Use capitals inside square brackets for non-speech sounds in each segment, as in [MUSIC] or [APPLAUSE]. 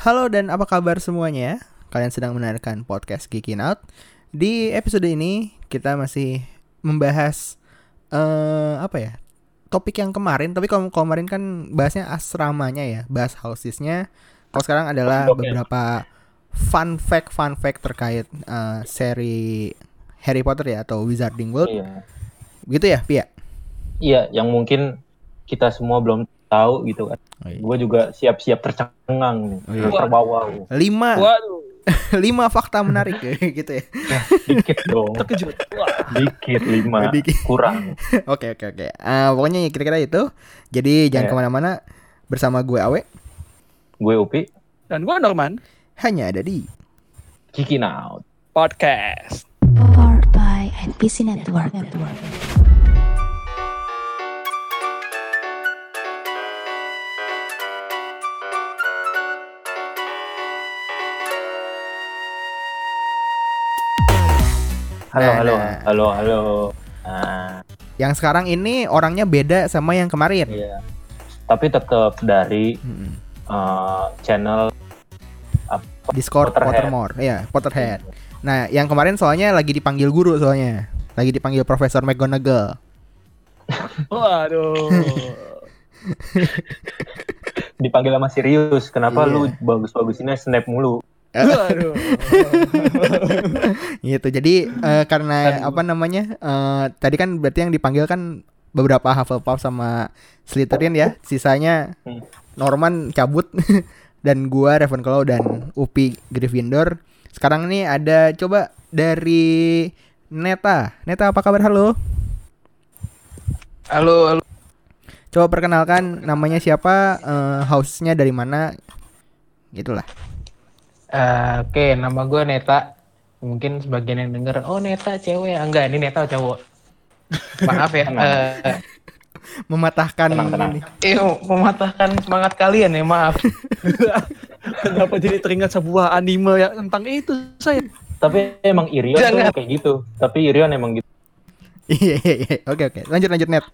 Halo dan apa kabar semuanya? Kalian sedang mendengarkan podcast Geekin Out. Di episode ini kita masih membahas eh apa ya? Topik yang kemarin, tapi kalau kemarin kan bahasnya asramanya ya, bahas housesnya. Kalau sekarang adalah beberapa fun fact fun fact terkait eh, seri Harry Potter ya atau Wizarding World. Iya. Gitu ya, Pia? Iya, yang mungkin kita semua belum tahu gitu kan. Oh, iya. Gue juga siap-siap tercengang nih, Oh, iya. terbawa. Lima Waduh, [LAUGHS] lima fakta menarik [LAUGHS] gitu ya. Dikit dong, terkejut. Wah, dikit lima, [LAUGHS] Dikit. kurang. Oke oke oke. Eh, pokoknya ya kira-kira itu. Jadi jangan Iya. ke mana-mana bersama gue Awe Gue Upi, dan gua Norman, hanya ada di Kicking Out. podcast. Powered by NPC Network. Halo, Nah, halo, nah. halo, halo. Nah, yang sekarang ini orangnya beda sama yang kemarin. iya. Tapi tetap dari Mm-mm. eh, channel Discord Potterhead. Pottermore, ya Potterhead. Nah, yang kemarin soalnya lagi dipanggil guru soalnya, lagi dipanggil Profesor McGonagall. [LAUGHS] Waduh. [LAUGHS] dipanggil sama Sirius. Kenapa Iya. lu bagus-bagusinnya snap mulu? Waduh. [LAUGHS] Gitu. Jadi eh, karena Kan- apa namanya? eh, tadi kan berarti yang dipanggil kan beberapa Hufflepuff sama Slytherin ya. Sisanya Hmm. Norman cabut [LAUGHS] dan gua Ravenclaw dan Upi Gryffindor. Sekarang ini ada coba dari Neta. Neta apa kabar? Halo. Halo, halo. Coba perkenalkan namanya siapa, eh, house-nya dari mana, gitulah. Eh, Oke, nama gue Neta. Mungkin sebagian yang denger, oh Neta cewek. Enggak, ini Neta cowok. Maaf ya. [LAUGHS] Eh Mematahkan Tenang, tenang. ini. eh, mematahkan semangat kalian ya, maaf. [LAUGHS] Kenapa jadi teringat sebuah anime yang tentang itu saya? Tapi emang Irion tuh Jangan. kayak gitu. Tapi Irion emang gitu. Iya iya iya. Oke oke. Lanjut lanjut net.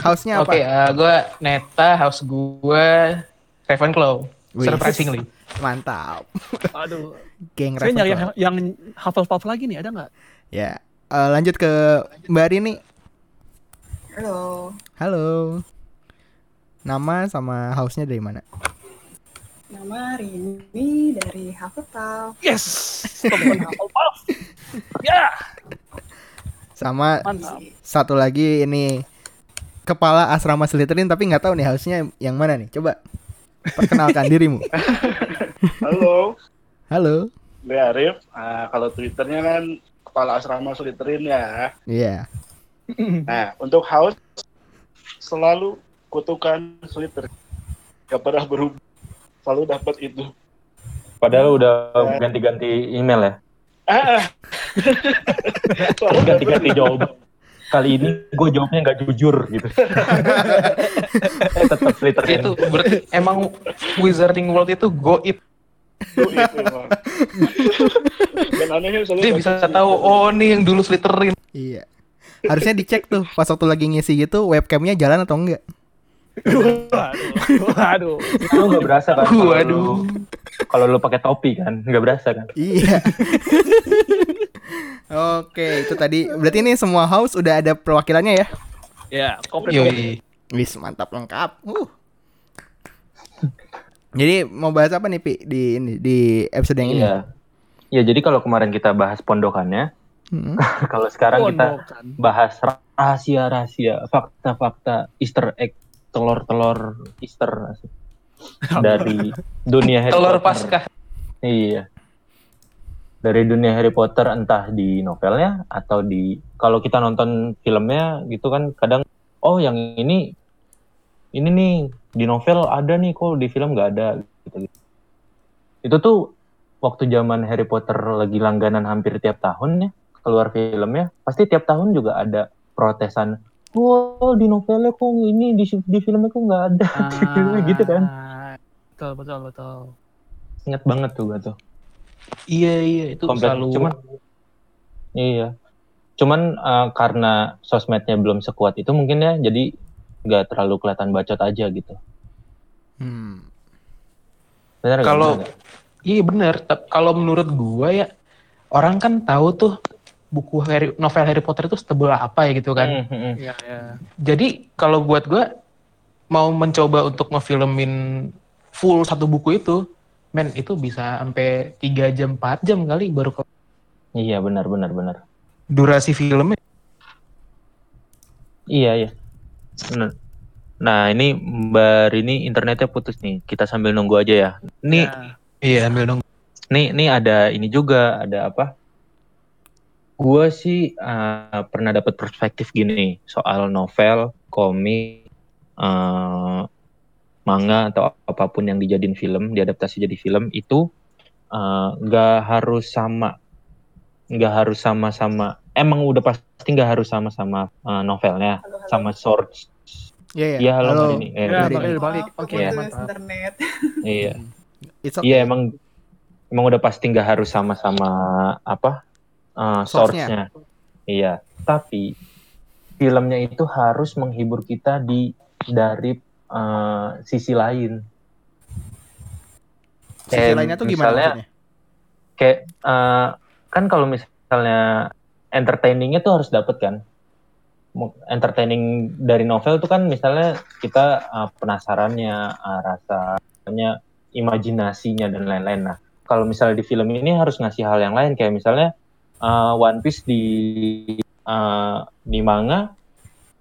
House-nya apa? Oke, eh, gue Neta, house gue Ravenclaw. Wih. Surprisingly. Mantap. Aduh. Geng Saya nyari yang, yang Hufflepuff lagi nih, ada nggak? Ya. Eh, lanjut ke Mbak Rini. Halo, Halo. Nama sama house-nya dari mana? nama Rini dari Hufflepuff. Yes. Teman Hufflepuff. Ya, Sama mantap. satu lagi ini kepala asrama Slytherin tapi nggak tahu nih house-nya yang mana nih. Coba perkenalkan [LAUGHS] dirimu. Halo, Halo. gue Arif. Ah, kalau Twitternya kan kepala asrama Slytherin ya. Iya. Nah, untuk house selalu kutukan Slytherin. Gak pernah berubah. Selalu dapat itu. Padahal udah ganti-ganti email ya. Ah, ganti-ganti [LAUGHS] jawaban. Kali ini gue jawabnya nggak jujur gitu. [LAUGHS] eh, tetap Slytherin. Itu berarti emang Wizarding World itu goib. itu emang. Dan anehnya selalu Dia dapat bisa Slytherin. tahu, oh nih yang dulu Slytherin. Iya. Harusnya dicek tuh pas waktu lagi ngisi gitu webcamnya jalan atau enggak. Waduh. Waduh. Lu nggak berasa kan? Waduh. Kalau lu pakai topi kan, nggak berasa kan? Iya. [LAUGHS] Oke, itu tadi berarti ini semua house udah ada perwakilannya ya. Ya, komplit. Yoi. Wis mantap lengkap. Uh. Jadi mau bahas apa nih Pi di ini di episode yang ini? Iya. Ya jadi kalau kemarin kita bahas pondokannya, Hmm. [LAUGHS] kalau sekarang kita Pondokan. bahas rahasia-rahasia, fakta-fakta Easter egg, telur-telur Easter [LAUGHS] dari dunia Harry Telur Potter. Paskah. Iya. Dari dunia Harry Potter entah di novelnya atau di kalau kita nonton filmnya gitu kan kadang oh yang ini ini nih di novel ada nih kok di film nggak ada gitu, gitu. Itu tuh waktu zaman Harry Potter lagi langganan hampir tiap tahun ya keluar filmnya pasti tiap tahun juga ada protesan wow di novelnya kok ini di, di filmnya kok nggak ada [LAUGHS] gitu kan Ah, Betul, betul, betul. ingat banget tuh gak tuh Iya, iya. Itu Komplet. selalu Cuman iya. Cuman eh, karena sosmednya belum sekuat itu mungkin ya, jadi nggak terlalu kelihatan bacot aja gitu. Hmm. Benar? Kalau- Benar? Iya bener. Tep- Kalau menurut gua ya orang kan tahu tuh buku Harry, novel Harry Potter itu setebal apa ya gitu kan. Hmm, hmm. Iya, iya. Jadi kalau buat gua mau mencoba untuk ngefilmin full satu buku itu, men itu bisa sampai 3 jam 4 jam kali baru ke Iya benar benar benar. durasi filmnya. Iya iya. Benar. Nah ini Mbak Rini internetnya putus nih. Kita sambil nunggu aja ya. Nih Ya. Iya, ambil dong. nih nih ada ini juga ada apa? Gua sih eh, pernah dapat perspektif gini soal novel, komik, eh, manga atau apa pun yang dijadiin film, diadaptasi jadi film itu eh, nggak harus sama, nggak harus sama-sama. Emang udah pasti nggak harus sama-sama eh, novelnya, Halo, halo. sama source. Iya, Iya, halo, Mbak Rini. Eh, Ya, balik. Maaf, Oke, Iya. mantap. internet. [LAUGHS] Iya. It's okay. Iya emang emang udah pasti nggak harus sama-sama apa uh, source-nya. Iya. Tapi filmnya itu harus menghibur kita di dari uh, sisi lain. Sisi Kayak lainnya tuh gimana misalnya- maksudnya? Kayak uh, kan kalau misalnya entertainingnya tuh harus dapet kan. Entertaining dari novel tuh kan misalnya kita uh, penasarannya, uh, rasanya, imajinasinya dan lain-lain. Nah, kalau misalnya di film ini harus ngasih hal yang lain kayak misalnya uh, One Piece di uh, di manga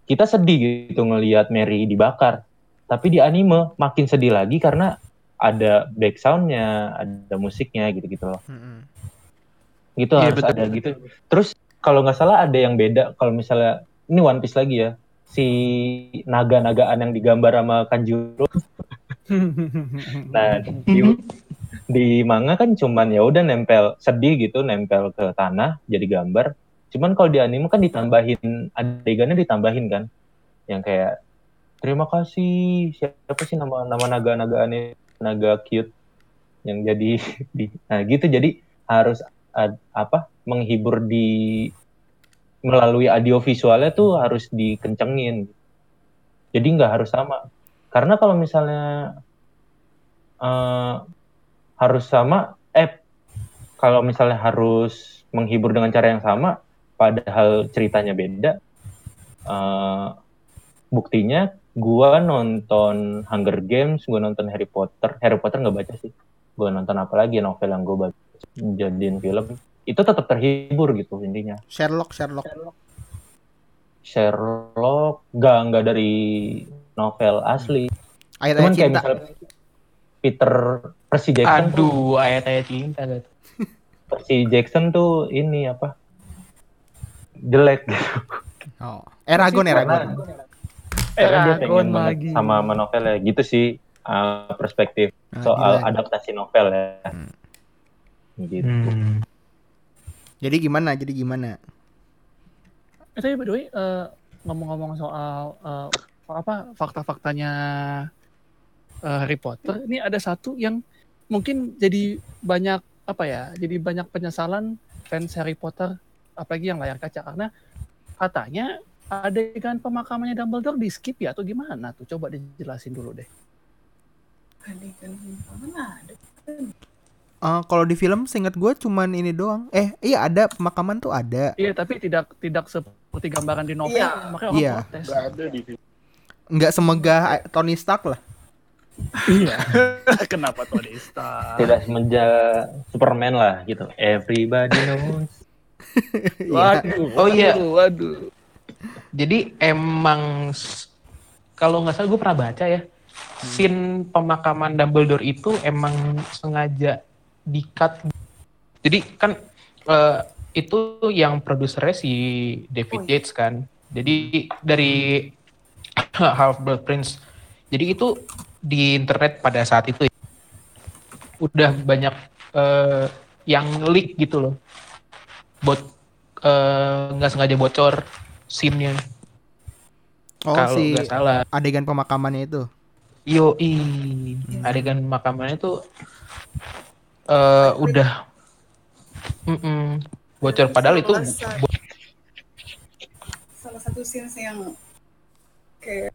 kita sedih gitu ngelihat Mary dibakar. Tapi di anime makin sedih lagi karena ada back soundnya, ada musiknya gitu-gitu loh. Mm-mm. Gitu Iya, harus betul. ada gitu. Terus kalau nggak salah ada yang beda kalau misalnya ini One Piece lagi ya. Si naga-nagaan yang digambar sama Kanjuro [LAUGHS] Nah, di, di manga kan cuman ya udah nempel sedih gitu, nempel ke tanah jadi gambar. Cuman kalau di anime kan ditambahin adegannya ditambahin kan. Yang kayak terima kasih siapa sih nama nama naga-nagaan ini naga cute yang jadi [LAUGHS] di nah gitu jadi harus ad- apa menghibur di melalui audio visualnya tuh harus dikencengin. Jadi nggak harus sama. Karena kalau misalnya eh, harus sama, eh kalau misalnya harus menghibur dengan cara yang sama, padahal ceritanya beda, eh, buktinya gua nonton Hunger Games, gua nonton Harry Potter, Harry Potter nggak baca sih, gua nonton apa lagi novel yang gua baca jadiin film, itu tetap terhibur gitu intinya. Sherlock, Sherlock. Sherlock nggak nggak dari novel asli, Ayat-ayat cuman kayak cinta. misalnya Peter Percy Jackson tuh Aduh, ayat-ayat cinta gitu. [LAUGHS] Percy Jackson tuh ini apa jelek gitu Oh. Eragon, Eragon. Karena dia pengen lagi. sama sama novelnya gitu sih uh, perspektif Nah, soal gila. adaptasi novel ya gitu Hmm. Jadi gimana? Jadi gimana? Eh, tapi by the way, eh, ngomong-ngomong soal eh, apa fakta-faktanya eh, Harry Potter, ini ada satu yang mungkin jadi banyak apa ya? Jadi banyak penyesalan fans Harry Potter, apalagi yang layar kaca karena katanya adegan pemakamannya Dumbledore di skip ya atau gimana tuh? Coba dijelasin dulu deh. Adegan mana ada? Eh, kalau di film seingat gue cuman ini doang. Eh, iya ada pemakaman tuh ada. Iya, tapi tidak tidak seperti gambaran di novel, Iya. makanya orang Iya. protes. Nggak ada di film. Nggak semegah Tony Stark lah. Iya. [LAUGHS] Kenapa Tony Stark? tidak semenja Superman lah gitu everybody knows Iya. Waduh, Oh, iya. waduh, waduh. Jadi emang kalau nggak salah gue pernah baca ya, scene pemakaman Dumbledore itu emang sengaja di-cut. Jadi kan eh, itu yang produsernya si David Oh, iya. Yates kan. Jadi dari [CLEARS THROAT] Half-Blood Prince. Jadi itu di internet pada saat itu udah banyak eh, yang leak gitu loh. Bot eh, nggak sengaja bocor scene-nya Oh, kalau si nggak salah. adegan pemakamannya itu. Yo, adegan makamannya tuh eh udah Mm-mm. bocor padahal itu bo- Salah satu scenes yang kayak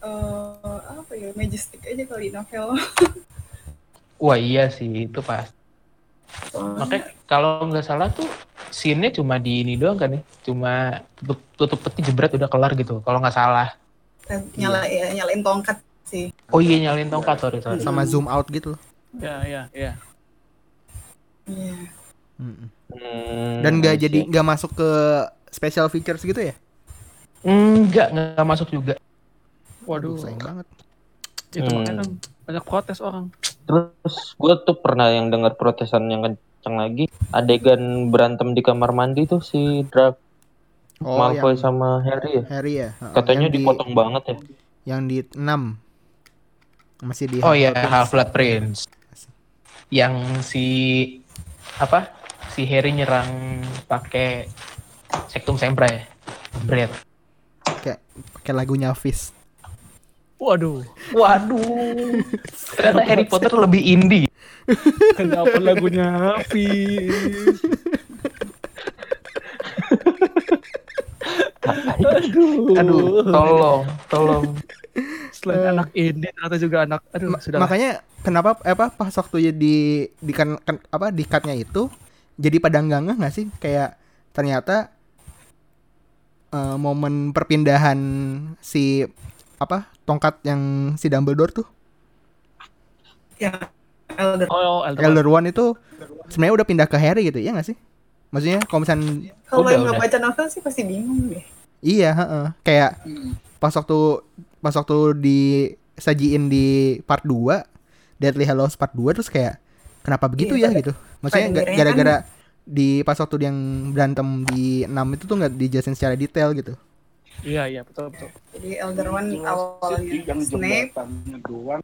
eh, apa ya majestic aja kali novel. [LAUGHS] wah iya sih itu pas Makanya kalau nggak salah tuh scene-nya cuma di ini doang kan ya. Cuma tutup, tutup peti jebret udah kelar gitu. Kalau nggak salah. nyala ya, nyalain tongkat sih. Oh iya nyalin tongkat sorry sorry. Sama zoom out gitu loh. Ya, ya, ya. Iya. Hmm, Dan nggak jadi nggak masuk ke special features gitu ya? Enggak, nggak masuk juga. Waduh, sayang banget. itu Hmm. makanya kan banyak protes orang. Terus gue tuh pernah yang dengar protesan yang kenceng lagi. Adegan berantem di kamar mandi tuh si Draco Oh, Malfoy yang sama Harry ya. Harry ya. Katanya yang di- dipotong banget ya. Yang di 6 masih di Oh iya, Half-Blood Half Blood Prince. Yang si apa? Si Harry nyerang pakai Sectum Sempra ya. Bread. kayak pakai lagunya Fizz. Waduh, Waduh. Ternyata Harry Potter lebih indie. kenapa lagunya Hafiz? Aduh, Aduh, tolong, tolong. Selain Eh. anak ini ternyata juga anak. Aduh, Ma- sudah. makanya kenapa eh, apa pas waktu di di kan, kan- apa di cutnya itu jadi pada nggak nggak sih kayak ternyata eh, momen perpindahan si apa tongkat yang si Dumbledore tuh Ya, Elder. Oh, Elder. Elder One itu sebenarnya udah pindah ke Harry gitu ya nggak sih? Maksudnya kalau misalnya Kalau yang nggak baca novel sih pasti bingung deh. iya heeh. kayak pas waktu pas waktu disajiin di part 2 Deadly Hallows part 2 terus kayak kenapa begitu Iya, ya gitu. Maksudnya gara-gara di pas waktu yang berantem di 6 itu tuh nggak dijelasin secara detail gitu. Iya, iya, betul, betul. Jadi Elder One Jelasin awalnya yang Snape, doang.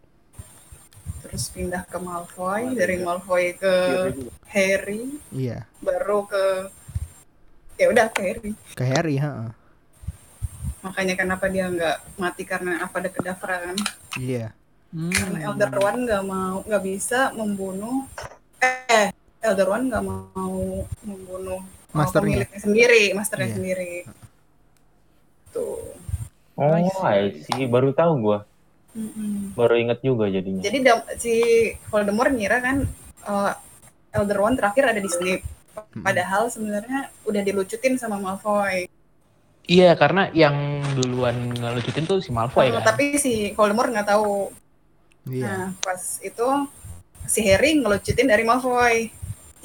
terus pindah ke Malfoy, dari Malfoy ke Iya, juga. Harry, Iya, baru ke ya udah ke Harry. ke Harry, heeh. Makanya kenapa dia nggak mati karena apa ada kedavra kan? Iya. Karena Elder One nggak mau nggak bisa membunuh eh Elder One nggak mau membunuh uh, Masternya. sendiri, masternya Iya. sendiri. Tuh. Oh, I see. Baru tahu gua. Mm-mm. Baru inget juga jadinya. Jadi si Voldemort ngira kan uh, Elder One terakhir ada di Snape. Padahal sebenarnya udah dilucutin sama Malfoy. Iya, karena yang duluan ngelucutin tuh si Malfoy Uh, kan. Tapi si Voldemort nggak tahu. Iya. Nah, pas itu si Harry ngelucutin dari Malfoy.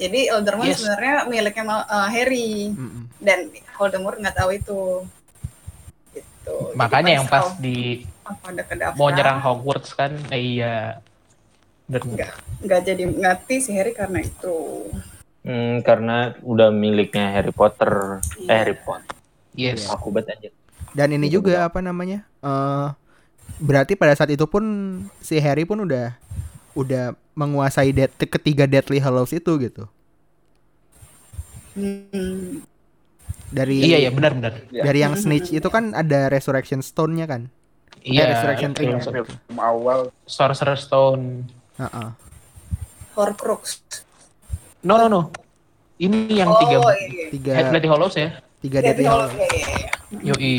Jadi Elder One Yes. sebenarnya miliknya Mal- uh, Harry Mm-mm. dan Voldemort nggak tahu itu. Gitu. Jadi Makanya yang pas di mau nyerang Hogwarts kan, eh, iya. Dan Enggak. nggak jadi mati si Harry karena itu. Hmm, karena udah miliknya Harry Potter. Eh, Iya. Harry Potter. yes. Aku bet aja. Dan ini Iya, juga apa namanya? eh berarti pada saat itu pun si Harry pun udah udah menguasai dead, ketiga Deathly Hallows itu gitu. Hmm. Dari Iya, iya benar-benar. dari yang Snitch itu kan ada Resurrection Stone-nya kan? Iya, Resurrection Ring. Sor- Film awal Sorcerer's Stone. Heeh. Horcrux. No, no, no. Ini yang oh, tiga iya. Tiga Head Hollows ya. tiga Deathly Deathly Hallows. Hallows. Iya, iya, iya. Yoi.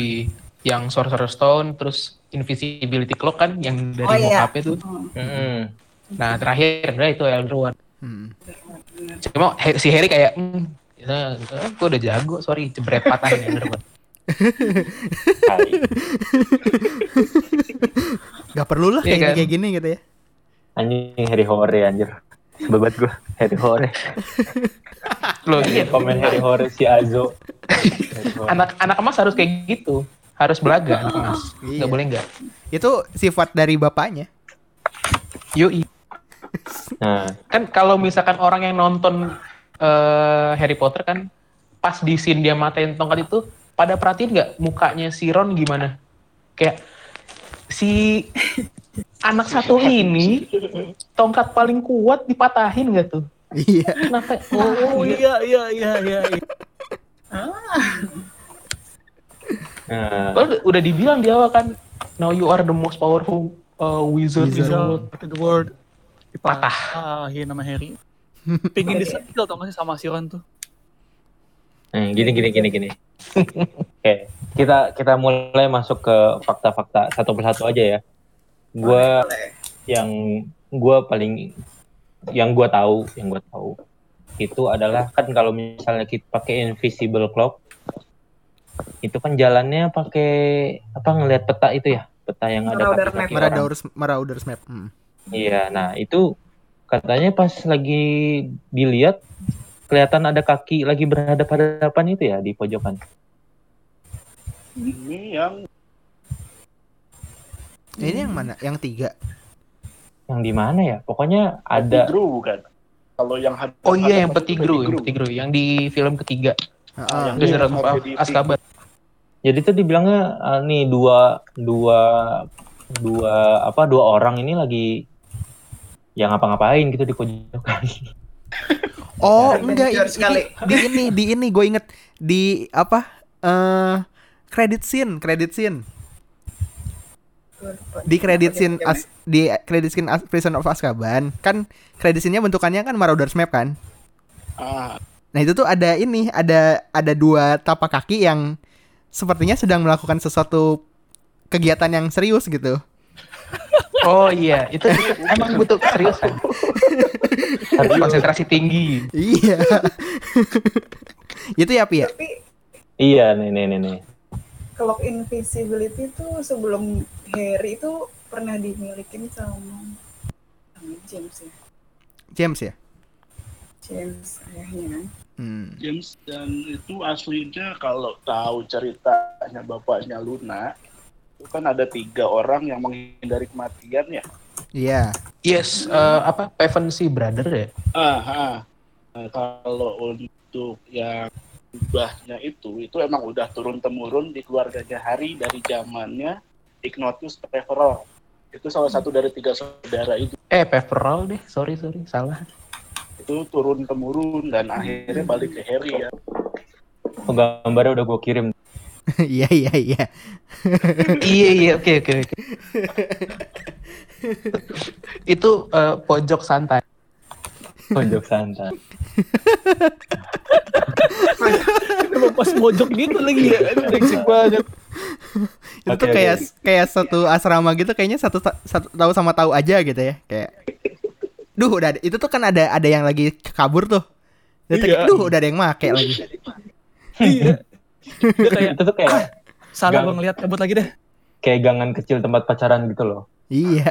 Yang Sorcerer's Stone, terus Invisibility Cloak kan yang dari Oh, iya. tuh. Oh, Hmm. Nah, terakhir udah itu Elder One. Hmm. benar. Cuma si Harry kayak, hmm, ya, gue udah jago, sorry, jebret patahin [LAUGHS] Elder One. Hai. Gak perlu lah Iya kayak kan? kayak gini gitu ya. Anjing Harry Hore anjir. Bebat gua Harry Hore. Loh, iya, Komen Harry Hore si Azo. Anak anak emas harus kayak gitu. Harus belaga anak emas. Iya. Nggak boleh nggak. Itu sifat dari bapaknya. Yoi. Nah, Kan kalau misalkan orang yang nonton eh, Harry Potter kan, pas di scene dia matain tongkat itu, pada perhatiin nggak mukanya si Ron gimana? Kayak si anak satu ini tongkat paling kuat dipatahin nggak tuh? Iya. Kenapa? Oh [LAUGHS] iya iya iya iya. iya. nah, Padahal udah dibilang di awal kan, now you are the most powerful uh, wizard, in the Wizard. world. The word Patah. dipatahin sama Harry. Pengen disentil tau gak sih sama si Ron tuh? nah, gini gini gini gini. Oke, kita kita mulai masuk ke fakta-fakta satu persatu aja ya. Gua Boleh. yang gua paling yang gua tahu, yang gua tahu. itu adalah kan kalau misalnya kita pakai invisible clock itu kan jalannya pakai apa ngelihat peta itu ya peta yang ada Marauder kaki-kaki map. Marauders Marauders map. Hmm. Iya, nah itu katanya pas lagi dilihat kelihatan ada kaki lagi berhadapan-hadapan itu ya di pojokan. Ini yang Ini yang mana? Yang tiga. Yang di mana ya? Pokoknya ada ada bukan? Kalau yang hadap Oh iya yang Petigru, yang. Petigru, yang di film ketiga, Heeh. yang Iya, sampai di- jadi itu dibilangnya eh, nih dua dua dua apa dua orang ini lagi yang ngapa-ngapain gitu di pojokan. [LAUGHS] Oh, enggak ini, sekali. di ini di ini gue inget di apa? Eh credit scene, credit scene. Di credit scene as, di credit scene as, Prison of Azkaban kan credit scene-nya bentukannya kan Marauders map kan. Ah, Nah, itu tuh ada ini, ada ada dua tapak kaki yang sepertinya sedang melakukan sesuatu kegiatan yang serius gitu. Oh iya, itu, emang butuh. Harus konsentrasi tinggi. Iya. itu ya, Pi ya? Tapi iya nih nih nih nih. kalau invisibility itu sebelum Harry itu pernah dimilikin sama sama James ya. James ya? James ayahnya. Hmm. James dan itu aslinya kalau tahu ceritanya bapaknya Luna itu kan ada tiga orang yang menghindari kematian ya. Iya. Yes, eh, apa Pevensey Brother ya? Ah, ah. Nah, kalau untuk yang ubahnya itu itu emang udah turun temurun di keluarganya Harry dari zamannya Ignotus Peverell. Itu salah satu dari tiga saudara itu. Eh, Peverell deh, sorry sorry, salah. Itu turun temurun dan akhirnya balik ke Harry ya. Oh, gambarnya udah gue kirim. [LAUGHS] Iya, iya, iya. iya iya, oke oke oke. Itu eh, pojok santai. Pojok santai. Emang pas mojok gitu lagi ya. Brengsek banget. Itu tuh Oke, kayak oke. kayak satu asrama gitu kayaknya satu satu tahu sama tahu aja gitu ya. Kayak Duh, udah itu tuh kan ada ada yang lagi kabur tuh. Tuh Iya. Duh, udah ada yang make lagi. Iya. Dia kayak itu tuh kayak salah Gang. gue ngeliat kabut lagi deh. kayak gangan kecil tempat pacaran gitu loh. Iya.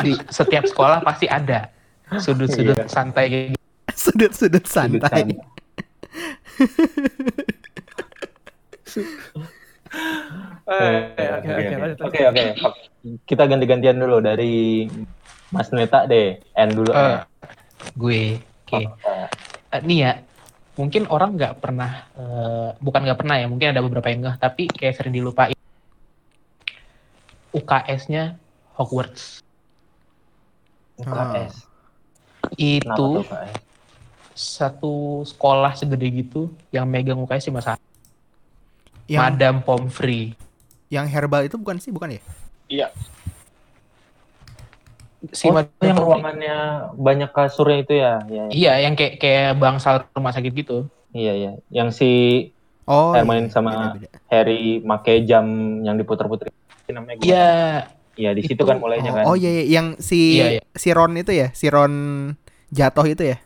Di setiap sekolah pasti ada sudut-sudut Iya. santai kayak gitu. Sudut-sudut Sudut santai. Eh, Oke, Oke oke. Kita ganti-gantian dulu dari Mas Neta deh. N dulu. Eh, gue, oke. Oh, Eh, nih ya, mungkin orang nggak pernah, eh, bukan nggak pernah ya, mungkin ada beberapa yang nggak, tapi kayak sering dilupain. UKS-nya Hogwarts. UKS. Kenapa Itu UKS? satu sekolah segede gitu yang megang UKS cuma satu. Yang Madam Pomfrey. yang herbal itu bukan sih, bukan ya? Iya, Si Oh, yang ruangannya banyak kasurnya itu ya. ya. Iya, yang kayak kayak bangsal rumah sakit gitu. Iya, iya. Yang si Oh, Saya main sama- beda-beda. Harry make jam yang diputer-puter. Namanya gua- Iya, Iya, di situ Itu- kan mulainya kan. Oh, oh iya, iya, yang si Iya, iya. si Ron itu ya, si Ron jatuh itu ya.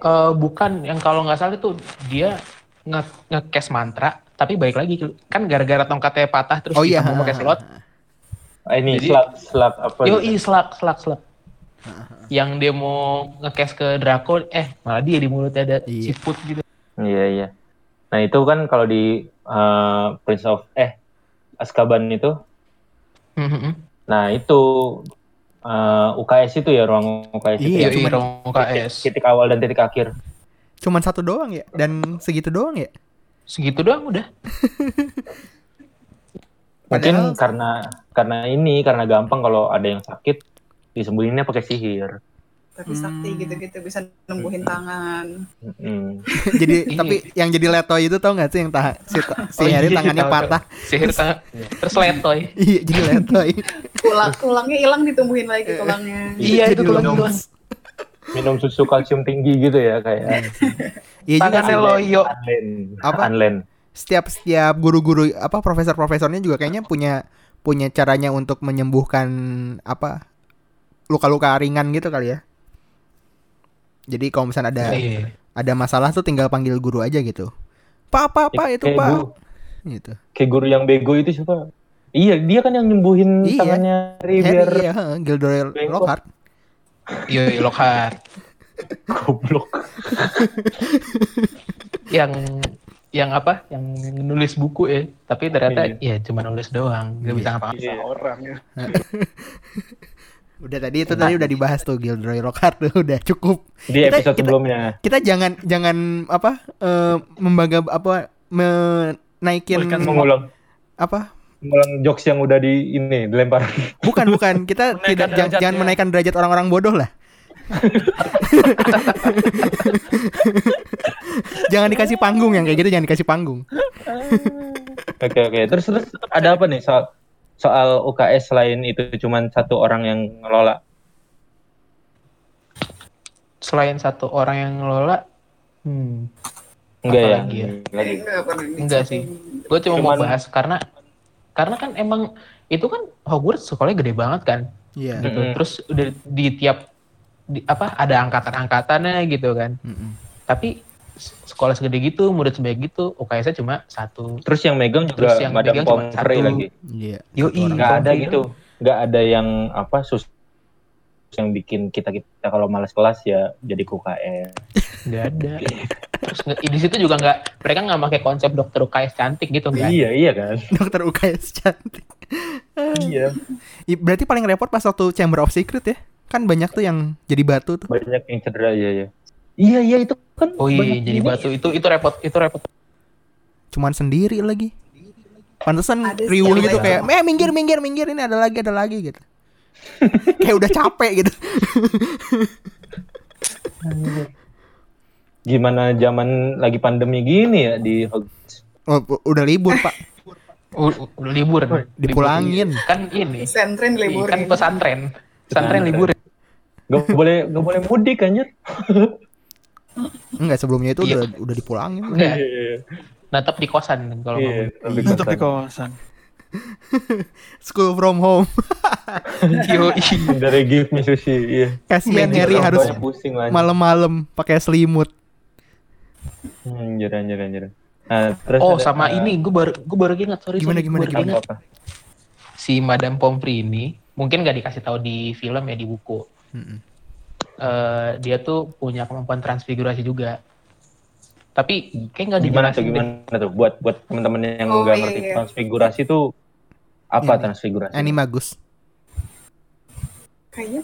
eh, bukan yang kalau nggak salah itu dia nge ngekes mantra, tapi balik lagi kan gara-gara tongkatnya patah terus Oh iya. disambung pakai slot. Ah, ini Jadi- slug, slug apa? Yo, gitu. i slug, slug, slug. Yang dia mau ngekes ke Draco, eh malah dia di mulutnya ada Iya. siput gitu. Iya, iya. Nah, itu kan kalau di eh, Prince of eh Azkaban itu, Mhm. nah itu eh, UKS itu ya ruang UKS itu. Iya, Iya, ya. iya, cuman- ruang UKS. Titik awal dan titik akhir. Cuman satu doang ya dan segitu doang ya. Segitu doang udah. [LAUGHS] Mungkin Padahal- karena karena ini karena gampang kalau ada yang sakit disembuhinnya pakai sihir. Tapi sakti Hmm. gitu-gitu bisa nembuhin tangan. Mm. [LAUGHS] jadi Iya. tapi yang jadi letoy itu tau gak sih yang tahan si, si Oh, Harry iya, tangannya tahu, patah. Sihir [LAUGHS] tangan. Terus letoy. Iya, jadi letoy. Tulang tulangnya hilang ditumbuhin lagi tulangnya. [LAUGHS] Iya, itu tulang doang. Minum susu kalsium tinggi gitu ya kayak Iya juga loyo. Anlen. Apa? Anlen. Setiap setiap guru-guru apa profesor-profesornya juga kayaknya punya punya caranya untuk menyembuhkan apa luka-luka ringan gitu kali ya. Jadi kalau misalnya ada Iya. ada masalah tuh tinggal panggil guru aja gitu. Pak, pak, pak itu Kayak pak. guru- Gitu. kayak guru yang bego itu siapa? Iya, dia kan yang nyembuhin Iya. tangannya Harry Harry, biar iya, Gilderoy. Lockhart. Iya, Lockhart. [LAUGHS] goblok. yang yang apa? Yang nulis buku ya. Tapi ternyata ya cuma nulis doang, nggak bisa Iya. ngapa-ngapain. Bisa orang ya. [LAUGHS] Udah tadi itu tadi udah dibahas tuh Gilderoy Lockhart tuh udah cukup. Di Kita- episode kita- sebelumnya. Kita jangan jangan apa eh, membangga apa menaikin Mengulang apa? mengulang jokes yang udah di ini dilempar. Bukan bukan kita [LAUGHS] tidak jangan menaikkan derajat orang-orang bodoh lah. Jangan dikasih panggung yang kayak gitu jangan dikasih panggung. Oke oke. Terus terus ada apa nih soal soal UKS selain itu cuman satu orang yang ngelola? Selain satu orang yang ngelola, hmm, Enggak ya? Apalagi ya? Lagi. Enggak sih. gue cuma mau bahas karena karena kan emang itu kan Hogwarts sekolahnya gede banget kan, Iya. gitu. Mm-mm. Terus udah di tiap di, apa ada angkatan-angkatannya gitu kan. Mm-mm. Tapi s- sekolah segede gitu, murid sebanyak gitu, UKS-nya cuma satu. Terus yang megang Terus juga yang Madam megang cuma satu. lagi. Iya. Yoi. Nggak ada Pomfrey gitu. Nggak ada yang apa sus yang bikin kita kita kalau malas kelas ya jadi KUKS. Nggak ada. Terus di situ juga nggak mereka nggak pakai konsep dokter UKS cantik gitu ada. Iya iya kan. [LAUGHS] Dokter UKS cantik. iya. Berarti paling repot pas waktu Chamber of Secret ya? Kan banyak tuh yang jadi batu tuh. Banyak yang cedera iya iya. Iya iya itu kan. Oh iya, jadi ini. batu itu itu repot, itu repot. Cuman sendiri lagi. Pantesan riuh gitu lain. kayak, eh minggir minggir minggir ini ada lagi ada lagi gitu. [LAUGHS] kayak udah capek gitu. [LAUGHS] Gimana zaman lagi pandemi gini ya di Hogwarts? Oh, udah libur pak, U- udah libur. dipulangin. Kan ini. Pesantren Kan liburin. pesantren. Pesantren Pesantren. libur. Gak boleh gak boleh mudik anjir. Enggak sebelumnya itu Iya. udah udah dipulangin. Enggak, natap di kosan kalau Iya, Untuk di kosan. kawasan. [LAUGHS] School from home. [LAUGHS] Yo, dari Give Me Sushi, iya. Kasihan Harry harus malam-malam pakai selimut. Hmm, Anjir, anjir, anjir. Nah, terus Oh, ada- sama ini gue baru gue baru ingat sorry. Gimana, sorry, gimana, gimana? ingat. apa? Si Madame Pomfrey ini mungkin gak dikasih tahu di film ya di buku. Mm-mm. Eh, dia tuh punya kemampuan transfigurasi juga. Tapi kayak nggak Gimana tuh gimana tuh buat buat teman-teman yang Oh, nggak iya, ngerti iya. transfigurasi tuh apa Ini. transfigurasi? Animagus. Kayaknya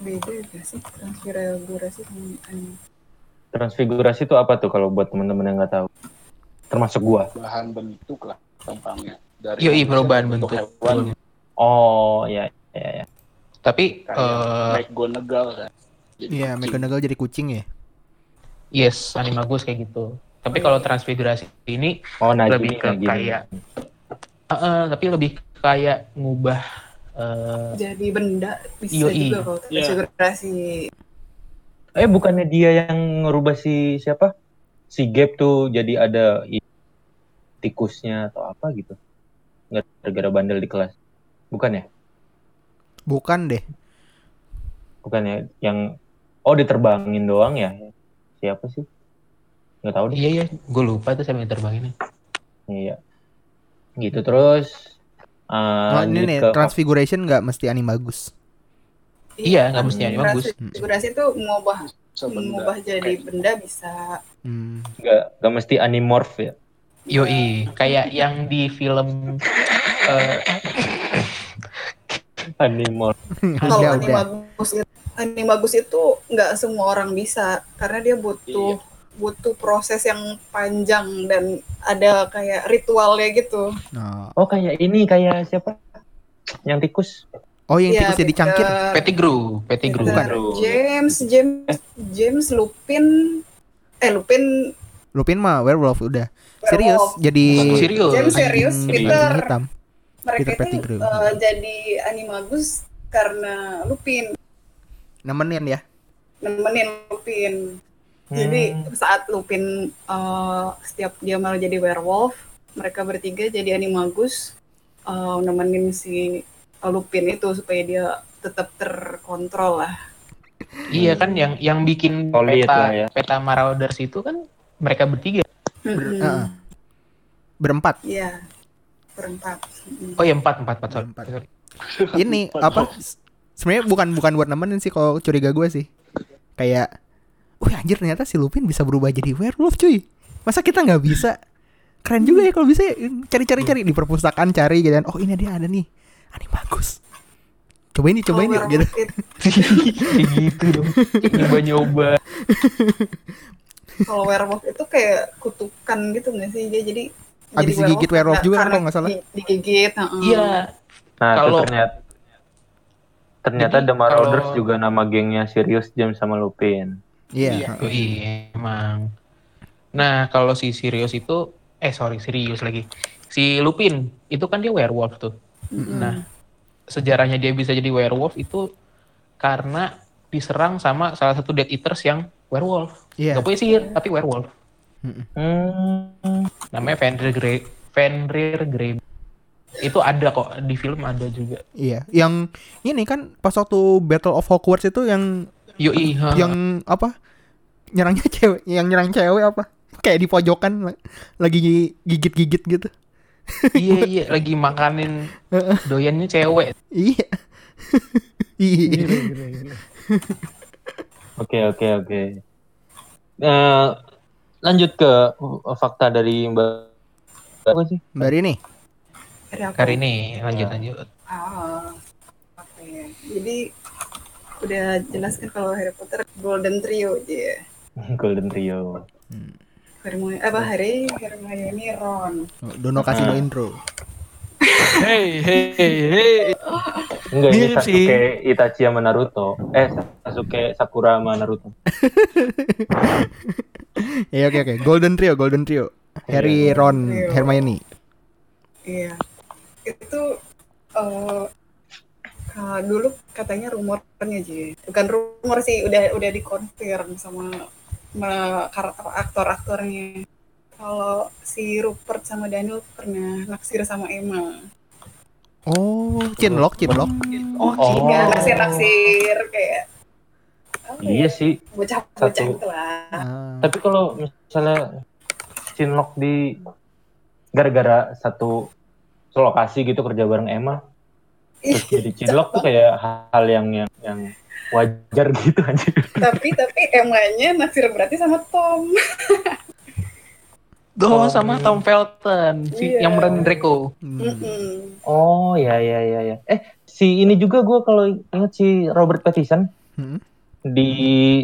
beda gak sih transfigurasi sama anime? Transfigurasi itu apa tuh kalau buat teman-teman yang nggak tahu? Termasuk gua. Bahan bentuk lah gampangnya. Dari Yoi, perubahan bentuk. Hewan, Oh, ya, ya, ya. Tapi kayak eh, McGonagall kan. Iya. McGonagall jadi kucing ya. yes, animagus kayak gitu. Tapi kalau transfigurasi ini Oh, Najmi, Lebih ke Najmi. kayak- eh, eh, tapi lebih kayak ngubah eh, Jadi benda bisa Yoi. juga kalau Iya. transfigurasi. Eh, bukannya dia yang ngerubah si siapa? Si Gap tuh jadi ada tikusnya atau apa gitu? Gara-gara bandel di kelas. Bukan ya? Bukan deh. Bukan ya? Yang oh diterbangin doang ya? Siapa sih? Nggak tahu deh. iya iya, gue lupa tuh saya terbangin. Iya. Gitu terus. uh, Oh, ini nih ke- Transfiguration nggak mesti Animagus. Iya, nggak mesti animagus. Transfigurasi itu mengubah Sebenda. mengubah jadi benda bisa. Hmm. nggak nggak mesti animorph ya. Yoi, kayak yang di film eh, [LAUGHS] Animorph. [LAUGHS] Kalau udah. animagus itu, animagus itu nggak semua orang bisa karena dia butuh butuh proses yang panjang dan ada kayak ritualnya gitu. Oh. Oh kayak ini kayak siapa? Yang tikus. Oh, yang Iya, tikus jadi cangkir. Pettigrew. Peter Bukan. James, James, James Lupin, eh Lupin Lupin mah werewolf udah. Serius werewolf. jadi Serius. James serius, anjing- Peter. anjing hitam. Mereka Peter itu Pettigrew. eh, jadi animagus karena Lupin Nemenin ya. nemenin Lupin. Jadi Hmm. saat Lupin eh, setiap dia malah jadi werewolf, mereka bertiga jadi animagus eh, nemenin si Lupin itu supaya dia tetap terkontrol lah. Iya kan yang yang bikin Solid peta lah ya. peta Marauders itu kan mereka bertiga. Heeh. Berempat. Iya. Berempat. Oh ya empat empat empat sorry. Empat. sorry. [LAUGHS] Ini apa? Sebenarnya bukan bukan buat nemenin sih kalau curiga gue sih. Kayak Wih anjir ternyata si Lupin bisa berubah jadi werewolf cuy. Masa kita nggak bisa? Keren juga ya kalau bisa ya. cari-cari cari di perpustakaan cari gitu kan. Oh ini dia ada nih. Ah, Ini bagus. Cobain nih, cobain Kalau yuk gitu. [LAUGHS] gitu dong. Nyoba nyoba. Kalau werewolf itu kayak kutukan gitu nggak sih dia jadi Abis jadi digigit werewolf karena- juga kan kalau nggak salah. di- Digigit. heeh. Iya. Nah, Kalau- ternyata ternyata Jadi The Marauders kalau- juga nama gengnya Sirius James sama Lupin. Iya. Oh, iya emang. Nah kalau si Sirius itu eh sorry Sirius lagi. Si Lupin itu kan dia werewolf tuh. Mm-mm. Nah sejarahnya dia bisa jadi werewolf itu karena diserang sama salah satu Death Eaters yang werewolf. Iya. Gak punya sihir tapi werewolf. Hmm. Namanya Fenrir Grey. Fenrir Grey. Itu ada kok di film ada juga. Iya. Yang ini kan pas waktu Battle of Hogwarts itu yang Yoi, ha. yang apa? Nyerangnya cewek, yang nyerang cewek apa? Kayak di pojokan la- lagi gigit-gigit gitu. iya [LAUGHS] iya lagi makanin doyannya cewek. Iya. [LAUGHS] Iya. [LAUGHS] Oke oke oke. Eh, lanjut ke uh, fakta dari Mbak apa sih? Mbak. Dari apa? Kali ini lanjut lanjut. Ah, oke. Jadi udah jelas kan kalau Harry Potter Golden Trio dia. [LAUGHS] Golden Trio. Hermione, apa Harry, Hermione, Ron. Oh, Dono kasih no Ah. intro. Hey, hey, hey. Enggak ini. Sasuke Itachi sama Naruto. Eh Sasuke Sakura sama Naruto. [LAUGHS] [LAUGHS] Iya oke oke. Golden Trio, Golden Trio. Harry, Iya. Ron, Trio. Hermione. Iya. Itu eh ka- dulu katanya rumornya aja. Bukan rumor sih, udah udah dikonfirm sama sama kar- apa, aktor-aktornya. Kalau si Rupert sama Daniel pernah naksir sama Emma. Oh, Cinlok, Cinlok. Oh, Oh. Iya, naksir-naksir kayak ya, Iya sih. bocah-bocah Satu. gitu lah. Ah. Tapi kalau misalnya Shinlock di gara-gara satu lokasi gitu kerja bareng Emma, terus jadi Shinlock tuh kayak hal yang yang yang wajar [LAUGHS] gitu anjir. tapi tapi Emma-nya naksir berarti sama Tom. [LAUGHS] Oh, Oh. sama Tom Felton, si Iya. yang meranin Draco. Hmm. Mm-mm. Oh ya ya ya ya. Eh si ini juga gue kalau inget si Robert Pattinson Hmm. Di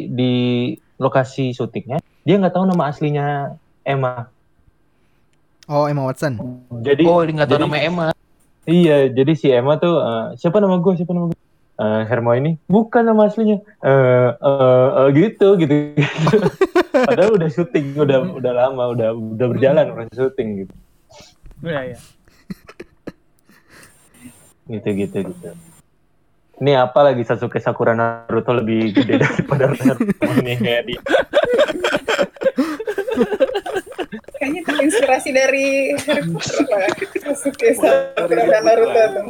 di lokasi syutingnya dia nggak tahu nama aslinya Emma. Oh, Emma Watson. Jadi Oh, dia nggak tahu jadi- namanya Emma. Iya, jadi si Emma tuh eh, siapa nama gue? Siapa nama gue? Eh, Hermione. Bukan nama aslinya. Eh eh, eh, gitu gitu. [LAUGHS] Padahal udah syuting, udah udah lama, udah udah berjalan proses syuting gitu. Iya, iya. Gitu gitu gitu. Ini apa lagi Sasuke Sakura Naruto lebih gede [LAUGHS] daripada Hermione kayak di Kayaknya terinspirasi dari Harry Potter lah. Sasuke Sakura dan Naruto tuh.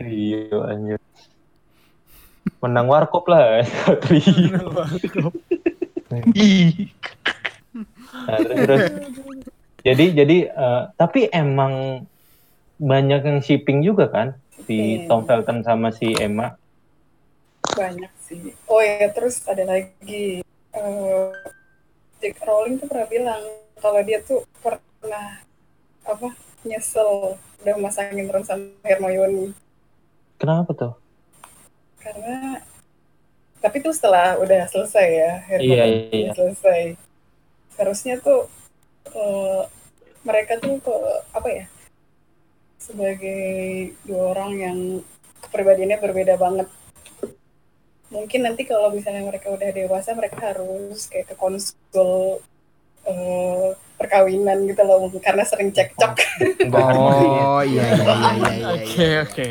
Rio anjir. Menang warkop lah [LAUGHS] Rio. Ih. Nah, terus, terus. jadi jadi eh, tapi emang banyak yang shipping juga kan si Shipping. Tom Felton sama si Emma. Banyak sih. Oh ya, terus ada lagi. eh J.K. Rowling tuh pernah bilang kalau dia tuh pernah apa nyesel udah masangin Ron sama Hermione Kenapa tuh? karena tapi tuh setelah udah selesai ya Hermione Iya, iya. selesai seharusnya tuh eh, mereka tuh ke apa ya sebagai dua orang yang kepribadiannya berbeda banget mungkin nanti kalau misalnya mereka udah dewasa mereka harus kayak ke konsul eh, perkawinan gitu loh karena sering cekcok? Oh, iya iya iya iya iya. Oke, oke.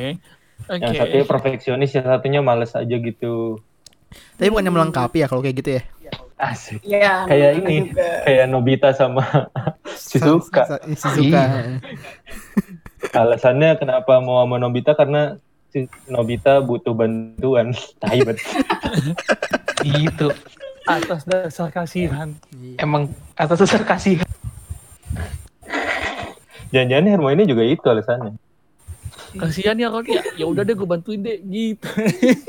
Oke. Yang satunya perfeksionis, yang satunya males aja gitu. Tapi bukannya melengkapi ya kalau kayak gitu ya? Asik. ya Kayak ini. juga. Kayak Nobita sama Shizuka. Shizuka. [LAUGHS] Alasannya kenapa mau sama Nobita karena si Nobita butuh bantuan. [LAUGHS] Tai banget. gitu atas dasar kasihan. emang atas dasar kasih Jangan-jangan Hermione juga itu alasannya. Kasihan ya kalau ya ya udah deh gue bantuin deh gitu.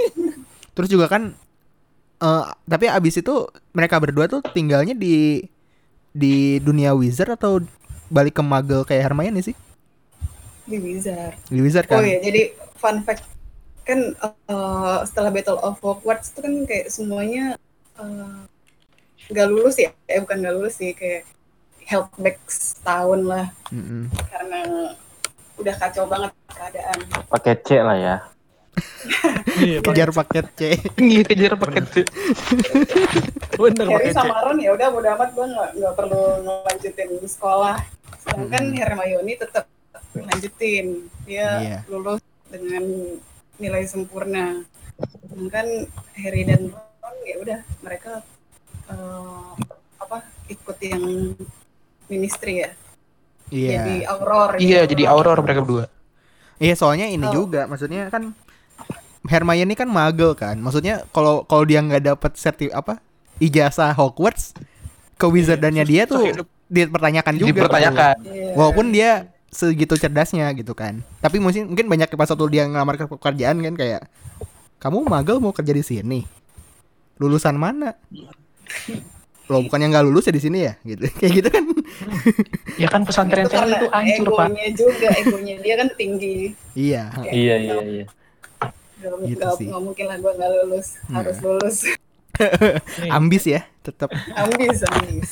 [LAUGHS] Terus juga kan eh tapi abis itu mereka berdua tuh tinggalnya di di dunia wizard atau balik ke Muggle kayak Hermione sih? Di Wizard. Di wizard kan? Oh ya, jadi fun fact kan eh, setelah Battle of Hogwarts itu kan kayak semuanya eh, nggak lulus ya, eh bukan nggak lulus sih kayak held back setahun lah Mm-mm. karena udah kacau banget keadaan. Pakai C lah ya. Iya, Kejar paket C. Iya kejar paket tuh. bener Harry pakai C. sama Ron ya udah bodo amat gue nggak nggak perlu ngelanjutin sekolah. Sedangkan Hmm. Hermione tetap lanjutin dia Iya. lulus dengan nilai sempurna. Sedangkan Harry dan Ron ya udah mereka eh, apa ikut yang ministry ya. Jadi Iya. auror. Iya gitu. jadi auror mereka berdua. Iya soalnya ini Oh. juga maksudnya kan Hermione kan Muggle kan. Maksudnya kalau kalau dia nggak dapat serti apa ijazah Hogwarts ke wizardannya dia tuh dipertanyakan juga. Dipertanyakan. Iya. Walaupun dia segitu cerdasnya gitu kan. Tapi mungkin mungkin banyak pas waktu dia ngelamar ke pekerjaan kan kayak kamu Muggle mau kerja di sini. Lulusan mana? Loh bukannya nggak lulus ya di sini ya gitu. [LAUGHS] Kayak gitu kan. Ya kan pesantren itu saya itu hancur pak. egonya juga, egonya dia kan tinggi. iya. Kayak, Iya iya iya. Gak, Gitu gak- sih. gak mungkin lah gue gak lulus, Nah. harus lulus. [LAUGHS] Ambis ya tetap. ambis, ambis.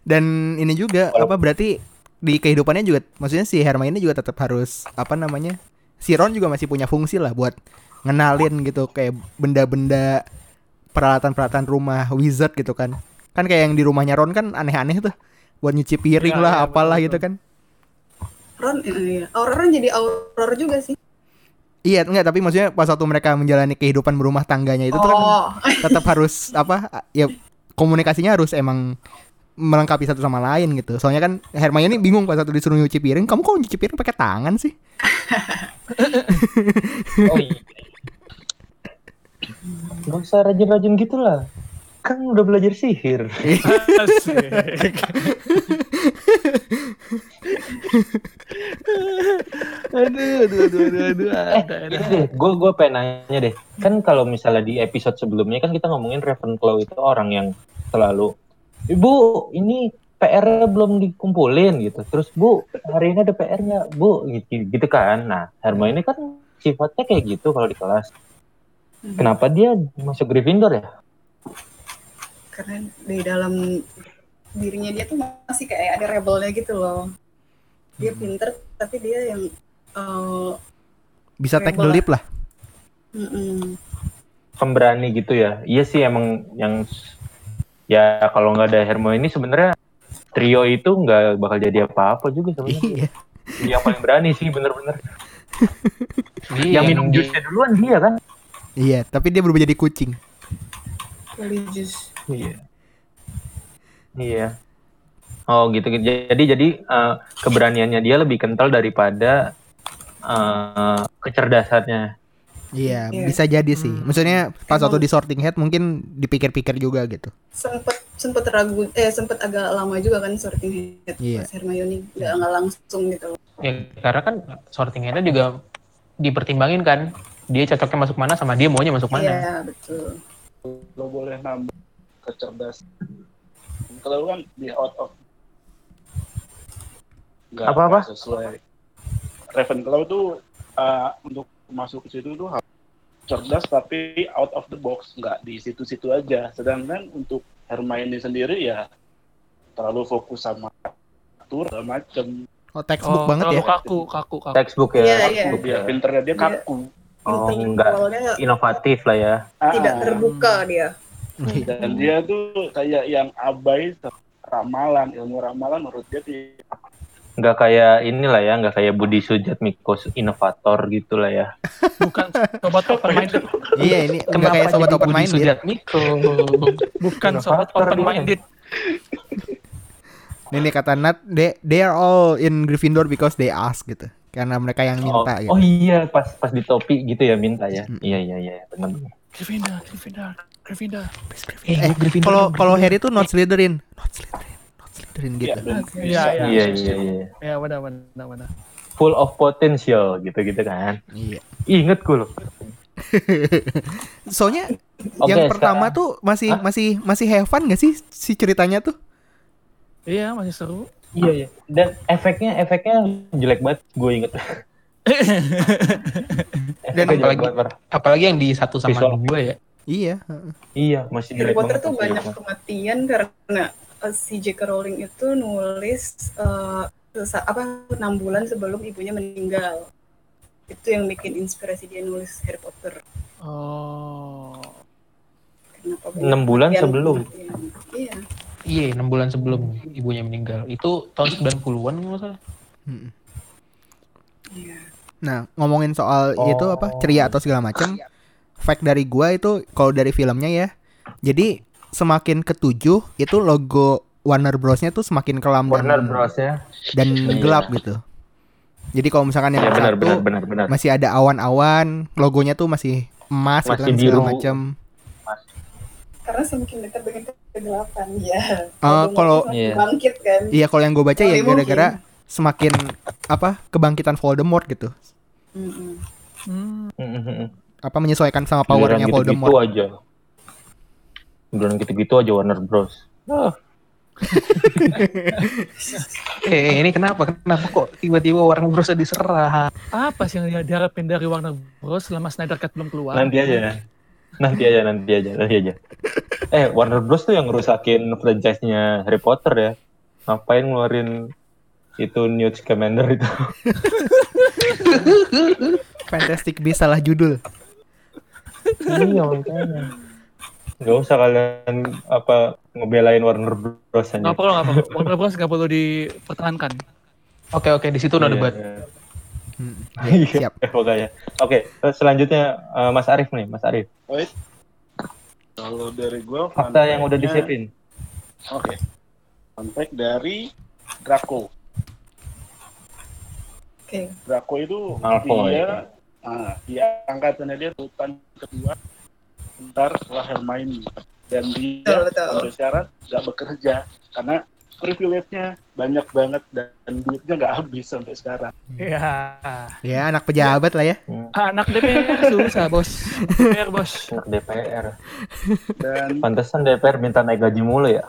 Dan ini juga apa berarti di kehidupannya juga maksudnya si Hermione juga tetap harus apa namanya? Si Ron juga masih punya fungsi lah buat ngenalin gitu kayak benda-benda peralatan-peralatan rumah wizard gitu kan. Kan kayak yang di rumahnya Ron kan aneh-aneh tuh. Buat nyuci piring Iya, lah iya, apalah betul, gitu kan. Ron, iya. Aurora jadi auror juga sih. Iya, enggak tapi maksudnya pas waktu mereka menjalani kehidupan berumah tangganya itu tuh kan oh, tetap harus apa ya komunikasinya harus emang melengkapi satu sama lain gitu. Soalnya kan Hermione bingung pas waktu disuruh nyuci piring, kamu kok nyuci piring pakai tangan sih? Oh iya. Gak usah rajin-rajin gitu lah. Kan udah belajar sihir. Aduh aduh aduh aduh aduh. Eh, deh, gue gue pengen nanya deh. Kan kalau misalnya di episode sebelumnya kan kita ngomongin Ravenclaw itu orang yang selalu, ibu ini PR belum dikumpulin gitu. Terus bu hari ini ada PR nggak bu gitu, gitu kan. Nah Hermione kan sifatnya kayak gitu kalau di kelas. Kenapa dia masuk Gryffindor ya? karena di dalam dirinya dia tuh masih kayak ada rebelnya gitu loh. Dia pinter, tapi dia yang eh, Bisa take the leap lah. mm-mm. Pemberani gitu ya. Iya sih emang yang ya kalau nggak ada Hermione sebenarnya trio itu nggak bakal jadi apa-apa juga sebenarnya. Iya. Dia yang paling berani sih bener-bener. [LAUGHS] Iya, yang minum jusnya duluan dia kan. Iya, tapi dia berubah jadi kucing. religius. Iya. Iya. Oh gitu gitu. Jadi jadi eh, keberaniannya dia lebih kental daripada eh, kecerdasannya. Iya, Iya. bisa jadi sih. Maksudnya pas Emang- waktu di sorting head mungkin dipikir-pikir juga gitu. Sempet sempet ragu, eh sempet agak lama juga kan sorting head Iya. pas Hermione nggak nggak langsung gitu. Ya, karena kan sorting headnya juga dipertimbangin kan. Dia cocoknya masuk mana sama dia maunya masuk mana. Iya betul. lo boleh nambah kecerdasan kalau kan di out of nggak Apa-apa? nggak sesuai Ravenclaw itu uh, untuk masuk ke situ tuh harus cerdas tapi out of the box nggak di situ-situ aja sedangkan untuk Hermione sendiri ya terlalu fokus sama atur macem Oh, textbook Oh, banget ya. kaku, kaku, kaku. Textbook ya. Iya, iya. textbook dia ya. pinternya dia Dia- kaku Oh, Intelektualnya enggak. Inovatif lah ya. tidak Ah, terbuka dia. dan dia tuh kayak yang abai ramalan ilmu ramalan menurut dia tidak Enggak kayak inilah ya, enggak kayak Budi Sujatmiko inovator gitu lah ya. Bukan sobat open minded. Iya, ini enggak Kenapa kayak sobat open Budi minded. Sujatmiko? Bukan sobat open minded. Ini kata Nat, they, they are all in Gryffindor because they ask gitu. karena mereka yang Oh, minta gitu. oh iya, pas pas di topi gitu ya minta ya. Hmm. Iya iya iya, benar. Gryffindor, Gryffindor, Gryffindor. Eh, Eh, Gryffindor Kalau kalau Harry tuh not Slytherin, not Slytherin, Slytherin Iya, gitu. Iya, iya. Iya iya iya. Ya, benar, benar, benar. Full of potential gitu-gitu kan. Iya. Ingat gue loh. [LAUGHS] Soalnya Oke, yang pertama sekarang- tuh masih Hah? masih masih have fun gak sih si ceritanya tuh? Iya, masih seru. Iya iya. Dan efeknya efeknya jelek banget. Gue inget. [LAUGHS] Dan apalagi- banget, apalagi yang di satu sama dua ya. Iya. Iya masih Harry Potter tuh banyak kematian karena si J.K. Rowling itu nulis uh, apa enam bulan sebelum ibunya meninggal. Itu yang bikin inspirasi dia nulis Harry Potter. Oh. Enam bulan sebelum. Iya. Iya, 6 bulan sebelum ibunya meninggal. Itu tahun 90-an kalau nggak salah. Mm. Iya. Nah, ngomongin soal itu apa ceria atau segala macam, fact dari gua itu kalau dari filmnya ya. Jadi semakin ketujuh itu logo Warner Bros-nya tuh semakin kelam Warner dan Bros ya. dan Iya. gelap gitu. Jadi kalau misalkan yang Iya benar satu benar benar benar. masih ada awan-awan, logonya tuh masih emas gitu Masih kan segala biru. macam. Karena semakin dekat dengan kegelapan ya. Ah, kalau- Iya. bangkit kan. Iya, kalau yang gue baca ya Paling mungkin. gara-gara semakin apa kebangkitan Voldemort gitu. Mm-mm. Hmm. Mm-mm. Apa menyesuaikan sama powernya gitu-gitu Voldemort. aja. Giliran gitu-gitu aja Warner Bros. Ah, [LAUGHS] Eh, ini kenapa? Kenapa kok tiba-tiba Warner Bros diserah? Apa sih yang dia diharapin dari Warner Bros selama Snyder Cut belum keluar? nanti aja. Nanti aja, nanti aja, nanti aja. Eh, Warner Bros tuh yang ngerusakin franchise-nya Harry Potter ya. Ngapain ngeluarin itu Newt Scamander itu? Fantastic Beasts salah judul. iya, makanya. Gak usah kalian apa ngebelain Warner Bros aja. Nggak perlu, nggak perlu. Warner Bros nggak perlu dipertahankan. Oke, oke, di situ udah Iya, debat. iya. Hmm, Iya, siap. [LAUGHS] pokoknya. Oke, terus selanjutnya eh, Mas Arif nih, Mas Arif. Wait. Kalau dari gue Fakta yang udah disiapin. Oke. Fun fact dari Draco. Oke. Draco itu Malfoy. dia ah, dia angkatannya dia sultan kedua ntar setelah Hermione dan dia Betul, sekarang nggak bekerja karena privilege-nya banyak banget dan duitnya nggak habis sampai sekarang. Iya. Ya, anak pejabat lah ya. Hmm, Anak DPR susah, Bos. DPR, Bos. anak DPR. Dan Pantesan DPR minta naik gaji mulu ya.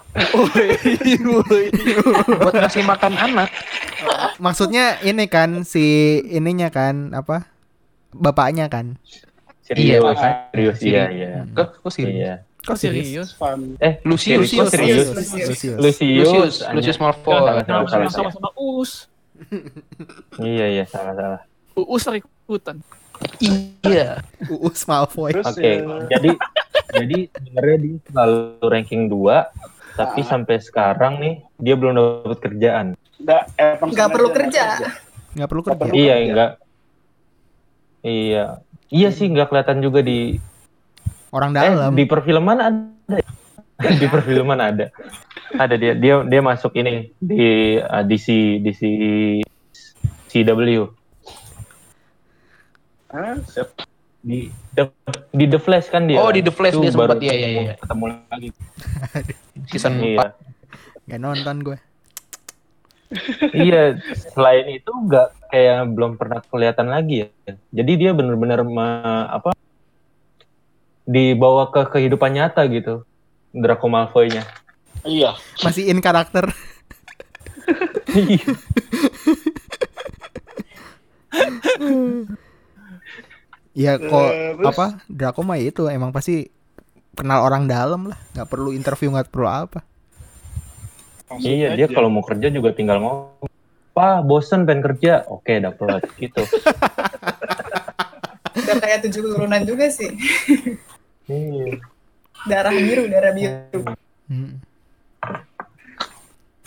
Buat ngasih makan anak. Maksudnya ini kan si ininya kan apa? Bapaknya kan. Serius, Iya, serius, Siri. iya, iya. Kok kok sih? Iya. Kok Serius? fun Eh, Lucius, serius, Lucius. serius. Lucius. Lucius, Lucius. Lucius Malfoy. Salah. Sama-sama Us. [LAUGHS] Iya, iya, salah, salah. Us ikutan. Iya. Uus Malfoy. Oke, ya, jadi jadi sebenarnya dia selalu ranking 2, tapi Ah. sampai sekarang nih dia belum dapat kerjaan. nggak emang Nggak perlu kerja. Nggak perlu kerja. Iya, enggak. Iya. Iya sih nggak kelihatan juga di Orang eh, dalam. di perfilman ada. [LAUGHS] di perfilman ada. Ada dia dia dia masuk ini di uh, DC DC CW Ah, siap. di The, di The Flash kan dia. Oh, di The Flash dia baru sempat, iya, ketemu- iya. Ketemu lagi. [LAUGHS] Season Iya. 4. Gak nonton gue. iya, selain itu nggak kayak belum pernah kelihatan lagi ya. Jadi dia benar-benar apa dibawa ke kehidupan nyata gitu. Draco Malfoy-nya. Iya. Masih in karakter. Iya. Ya kok Terus? apa Draco mah itu emang pasti kenal orang dalam lah. Nggak perlu interview nggak perlu apa. Langsung iya, dia kalau mau kerja juga tinggal ngomong. Pak, bosen pengen kerja. Oke, dapet gitu. [LAUGHS] Udah kayak tujuh turunan juga sih. Iya. Darah biru, darah biru. Hmm.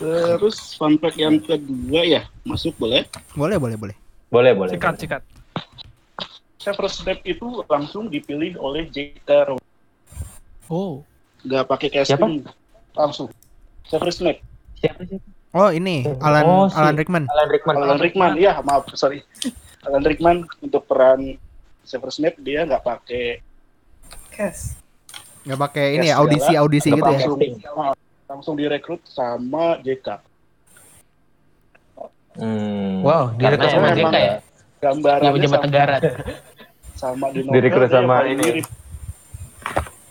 Terus fun fact yang kedua ya, masuk boleh? Boleh boleh boleh. Boleh, boleh. Sikat, boleh. sikat. Severus Snape itu langsung dipilih oleh J.K. Rowling. Oh. Nggak pakai casting. Langsung. Severus Snape. Siapa sih? Oh ini Alan Oh, si- Alan Rickman. Alan Rickman. Alan Rickman, ya maaf sorry. Alan Rickman untuk peran Severus Snape dia nggak pakai Cash. Nggak pakai ini ya audisi segala. audisi gitu ya. langsung langsung direkrut sama JK. Hmm. Wow, direkrut sama JK ya? Pejabat sama, negara. sama di Direkrut sama ini. mirip.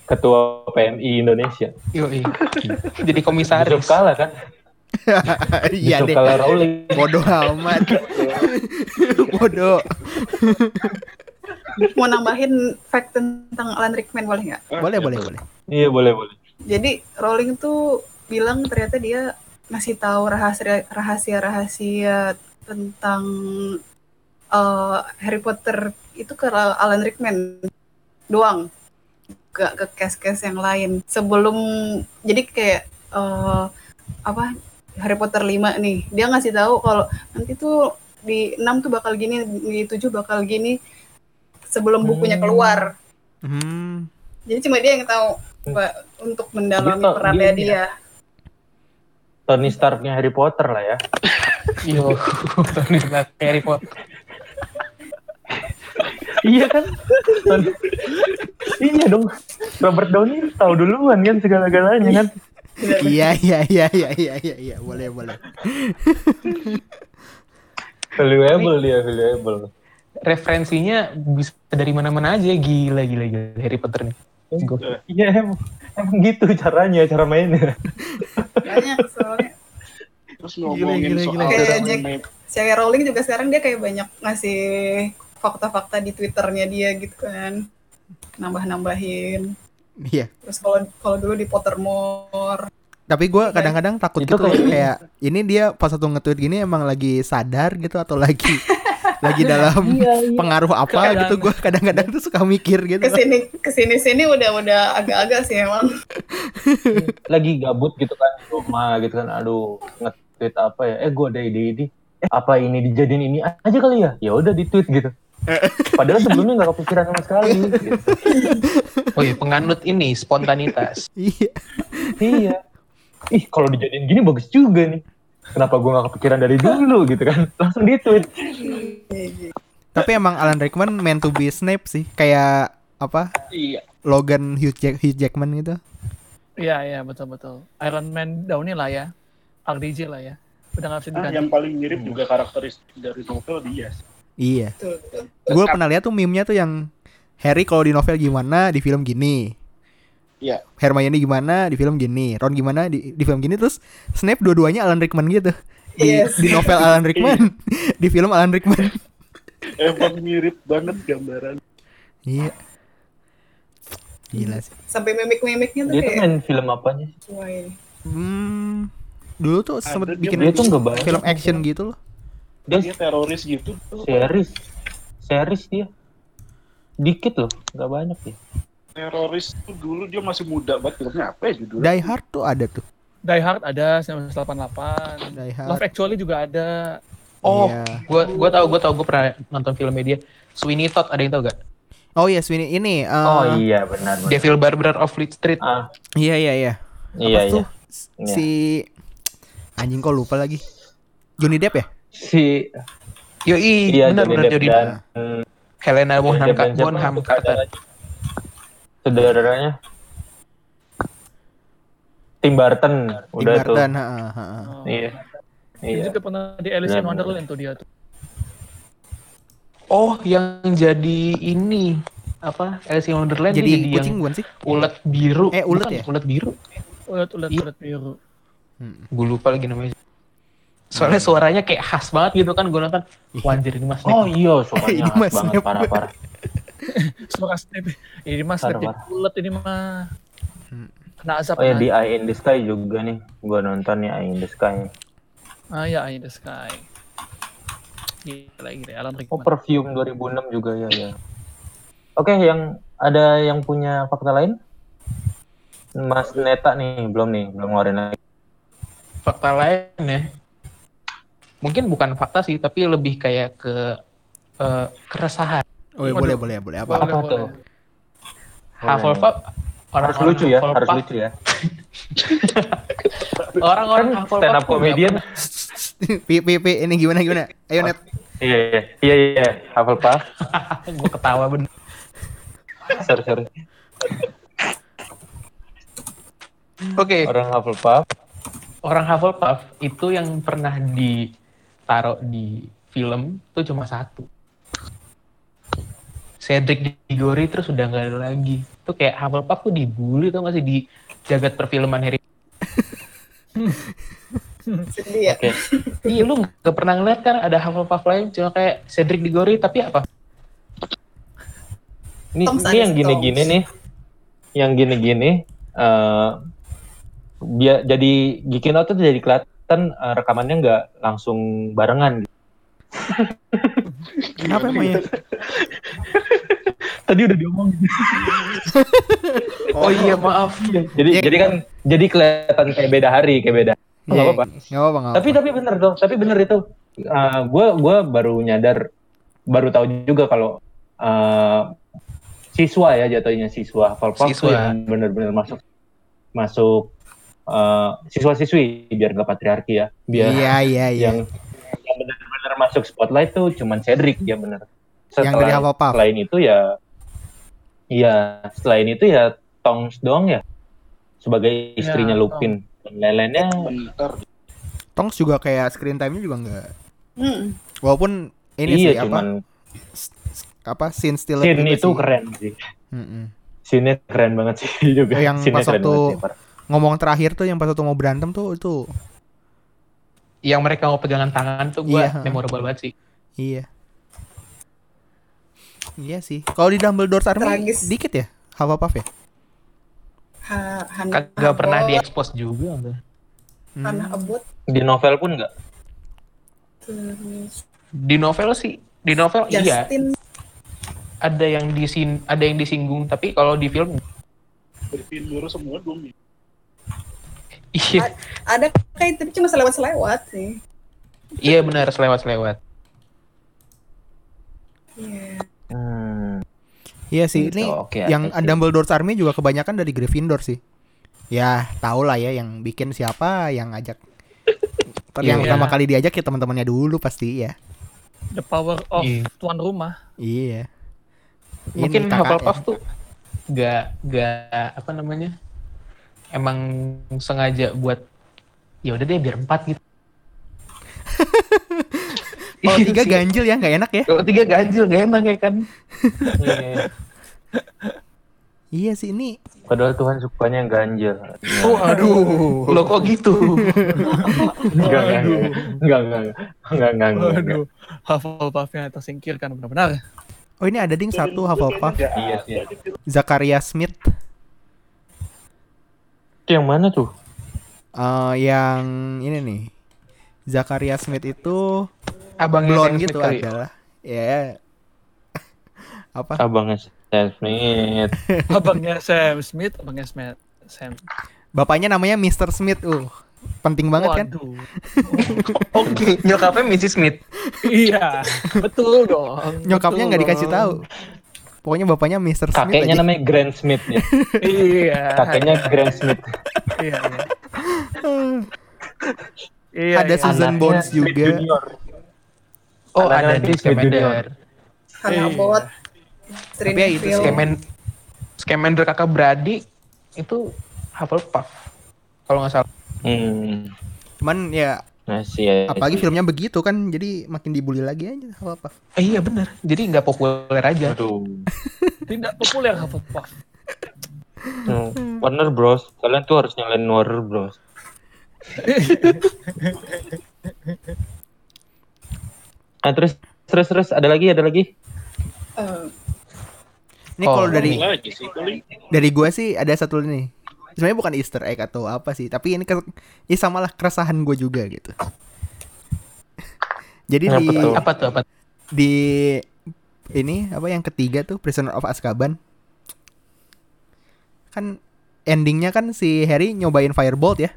Ketua PMI Indonesia. Yoi. Jadi Yusuf komisaris. Kala kan? [LAUGHS] Iya deh. Kala Rowling. Bodoh amat. [LAUGHS] Bodoh. Mau nambahin fact tentang Alan Rickman boleh nggak? Boleh boleh boleh. Iya boleh boleh. Jadi Rowling tuh bilang ternyata dia ngasih tahu rahasia rahasia rahasia tentang eh, Harry Potter itu ke Alan Rickman doang gak ke case-case yang lain sebelum jadi kayak eh, apa Harry Potter 5 nih dia ngasih tahu kalau nanti tuh di 6 tuh bakal gini di 7 bakal gini sebelum bukunya Hmm. keluar Hmm. jadi cuma dia yang tahu Pak, untuk mendalami Dia- perannya dia- dia. Tony Starknya Harry Potter lah ya. [LAUGHS] Yo, Tony Stark, Harry Potter. [LAUGHS] iya kan? Iya dong. Robert Downey tahu duluan kan segala-galanya kan. Iya iya iya iya iya iya iya boleh boleh. Valuable dia, valuable. Referensinya bisa dari mana-mana aja. Gila, gila, gila. Harry Potter nih. Iya emang, emang gitu caranya, cara mainnya. Banyak soalnya. Terus ngomongin gila, soal gila. Kayak Saya Rowling juga sekarang dia kayak banyak ngasih fakta-fakta di Twitternya dia gitu kan. Nambah-nambahin. Iya. Terus kalau kalau dulu di Pottermore. Tapi gue kadang-kadang takut Itu gitu kayak- kayak ini dia pas satu nge-tweet gini emang lagi sadar gitu atau lagi [LAUGHS] lagi dalam pengaruh apa Keadaan. gitu gue kadang-kadang tuh suka mikir gitu. Ke sini ke sini sini udah udah agak-agak sih emang. [LAUGHS] Lagi gabut gitu kan di rumah gitu kan. Aduh, nge-tweet apa ya? Eh, gue ada ide ini. Eh, apa ini dijadiin ini aja kali ya? Ya udah di-tweet gitu. Padahal sebelumnya nggak kepikiran sama sekali. Gitu. Oh iya, penganut ini, spontanitas. [LAUGHS] Iya. Iya. Ih, kalau dijadiin gini bagus juga nih. Kenapa gue nggak kepikiran dari dulu gitu kan? Langsung di-tweet. Tapi emang Alan Rickman meant to be Snape sih. Kayak apa? iya. Logan Hugh, Jack- Hugh Jackman gitu. Iya, iya, betul-betul. Iron Man Downey lah ya. RDJ lah ya. Udah nggak bisa Nah, diganti. yang paling mirip juga karakteristik dari novel dia. Iya. Gue pernah lihat tuh meme-nya tuh yang Harry kalau di novel gimana, di film gini. Iya. Hermione gimana di film gini, Ron gimana di, di film gini terus Snape dua-duanya Alan Rickman gitu. Di, Yes. di novel Alan Rickman, [LAUGHS] di film Alan Rickman. Emang mirip banget gambaran. Iya. Gila sih. Sampai mimik-mimiknya tuh Dia tuh kayak main film apanya? wah ini. Hmm, dulu tuh sempet Ada, dia bikin Dia tuh film action gitu loh. Dia Dia teroris gitu. series. Series dia. Dikit loh, nggak banyak ya. Teroris tuh dulu dia masih muda banget. Filmnya apa ya judulnya? Die Hard tuh ada tuh. Die Hard ada 1988. Die Hard. Love Actually juga ada. Oh, Iya. gua gua tahu, gua tahu, gua pernah nonton film media. Sweeney Todd ada yang tahu gak? Oh iya, Sweeney ini. eh, oh iya benar. benar. Devil Barber of Fleet Street. Ah, Iya iya iya. iya Apa tuh? iya. S- Iya. Si anjing kok lupa lagi. Johnny Depp ya? Si Yoi, iya benar Johnny benar Depp Jody. dan Helena Bonham, Bonham tuh Carter. saudaranya? Tim Burton Tim udah tuh. Burton, ha, ha, ha. Oh. Iya. Iya. juga pernah di Alice in Wonderland tuh dia tuh. Oh, yang jadi ini apa? Alice in Wonderland dia Jadi jadi, kucing bukan sih? ulet biru. Eh, ulet Bukan, ya? Ulet biru. Ulet-ulet Iya. ulet biru. Gue lupa lagi namanya. Soalnya suaranya kayak khas banget gitu kan gue nonton. Wah anjir ini mas. Oh iya, [LAUGHS] suaranya Ini khas Mas banget Snape. parah-parah. [LAUGHS] Suara Snape. Ini mas Parah, parah. ulet ini mah. Hmm. Kena azab. Oh ya di Eye in the Sky juga nih. Gua nonton ya Eye in the Sky. Ah ya, in the sky. Gila, gila. Alan Oh. Perfume 2006 juga ya ya. Oke, yang ada yang punya fakta lain? Mas Neta nih, belum nih, belum ngeluarin lagi. Fakta lain ya. Mungkin bukan fakta sih, tapi lebih kayak ke eh, keresahan. Oh iya, boleh boleh boleh apa? Boleh, Apa boleh. tuh? Hufflepuff Harus lucu ya, harus lucu ya. [LAUGHS] Orang-orang Kan stand up comedian. Pi, pi, pi, ini gimana gimana? Ayo net. Iya iya iya iya Hufflepuff. [LAUGHS] gue ketawa bener. sorry sorry. Oke, Orang Hufflepuff. orang Hufflepuff itu yang pernah ditaruh di film tuh cuma satu. Cedric Diggory terus udah nggak ada lagi. Itu kayak Hufflepuff tuh dibully tuh masih di jagat perfilman Harry. [LAUGHS] Sedih ya. Iya lu nggak pernah ngeliat kan ada Hufflepuff lain cuma kayak Cedric Diggory tapi apa? Ini, ini yang gini-gini nih. Yang gini-gini eh biar jadi Geekin Out tuh jadi kelihatan eh, rekamannya nggak langsung barengan gitu. Kenapa emangnya? Tadi udah diomongin. [LAUGHS] Oh iya maaf. Jadi Iya. jadi kan jadi kelihatan kayak beda hari, kayak beda. Iya, apa-apa. apa-apa, Tapi tapi bener tuh, tapi bener itu. gue gua baru nyadar, baru tahu juga kalau eh, siswa ya jatuhnya siswa Siswa. yang bener-bener masuk masuk eh, siswa-siswi biar nggak patriarki ya, biar Iya, iya, iya. yang yang bener-bener masuk spotlight tuh cuman Cedric dia bener. Yang dari Hufflepuff. Selain itu ya, iya selain itu ya Tongs doang ya sebagai istrinya Ya, Lupin. Dan lain-lainnya Bentar. Tongs juga kayak screen time-nya juga nggak. Hmm. Walaupun ini iya sih apa cuman apa scene still scene itu keren sih. Scene-nya keren banget sih [LAUGHS] juga. Oh, yang Scene-nya pas keren waktu- sih. Ngomong terakhir tuh yang pas waktu mau berantem tuh itu Yang mereka mau pegangan tangan tuh gue Iya. memorable banget sih. iya. Iya sih. Kalau di Dumbledore's Army Tragis. dikit ya Hufflepuff ya? Ha, Han- Kagak pernah diekspos juga. Hmm. Abot Di novel pun nggak. terus Di novel sih, di novel iya Justin ada yang disin ada yang disinggung tapi kalau di film Gryffindor semua belum. Iya ada kayak tapi cuma selewat-selewat sih. iya benar selewat selewat. Iya. Hmm. Iya sih. Ini Oh, oke, yang see. Dumbledore's Army juga kebanyakan dari Gryffindor sih. Ya, tau lah ya yang bikin siapa yang ngajak. [LAUGHS] yang Iya. pertama kali diajak ya teman-temannya dulu pasti ya. The power of Iya. tuan rumah. Iya. Mungkin. Hufflepuff tuh gak gak apa namanya emang sengaja buat ya udah deh biar empat gitu. [LAUGHS] Kalau Iya tiga sih. ganjil ya nggak enak ya? Kalau tiga ganjil gak enak ya kan? Iya. Iya sih ini. Padahal Tuhan sukanya yang ganjil. Oh aduh, lo kok gitu? [LAUGHS] Enggak, enggak, enggak, enggak, enggak, enggak, enggak. Waduh, Hufflepuff-nya tersingkirkan benar-benar. Oh ini ada ding satu Hufflepuff. Iya sih. Zakaria Smith. Itu yang mana tuh? eh yang ini nih. Zakaria Smith itu Abangnya blonde Sam Smith gitu kali. adalah. Ya. [LAUGHS] Apa? Abangnya Sam Smith. [LAUGHS] Abangnya Sam Smith, abangnya Smith. Sam. Bapaknya namanya Mr. Smith. Uh, penting banget kan? Waduh. [LAUGHS] Oke, nyokapnya Mrs. Smith. iya, betul dong. Nyokapnya nggak dikasih tahu. Pokoknya bapaknya Mr. Smith Kakeknya aja. namanya Grand Smith ya. [LAUGHS] Iya. Kakeknya Grand Smith. Iya, iya. [LAUGHS] Iya, Ada iya. Susan Anaknya Bones Smith juga. Junior. Oh, Anaknya ada nanti di Smith Scamander. Junior. Hannah Iya. Abot Tapi ya itu Scamander kakak beradik itu Hufflepuff. Kalau nggak salah. Hmm. Cuman ya Masih ya. apalagi filmnya begitu kan jadi makin dibully lagi aja apa Eh, iya benar. Jadi nggak populer aja. Aduh. [LAUGHS] Tidak populer Hufflepuff. Hmm. Warner Bros. Kalian tuh harus nyalain Warner Bros. [LAUGHS] Ah terus terus terus ada lagi ada lagi. Eh, ini Oh, kalau dari lagi sih paling. dari gua sih ada satu nih sebenarnya bukan Easter egg atau apa sih tapi ini ke, ya samalah keresahan gue juga gitu [LAUGHS] jadi Apa di tuh? Apa tuh? Apa? di ini apa yang ketiga tuh Prisoner of Azkaban kan endingnya kan si Harry nyobain Firebolt ya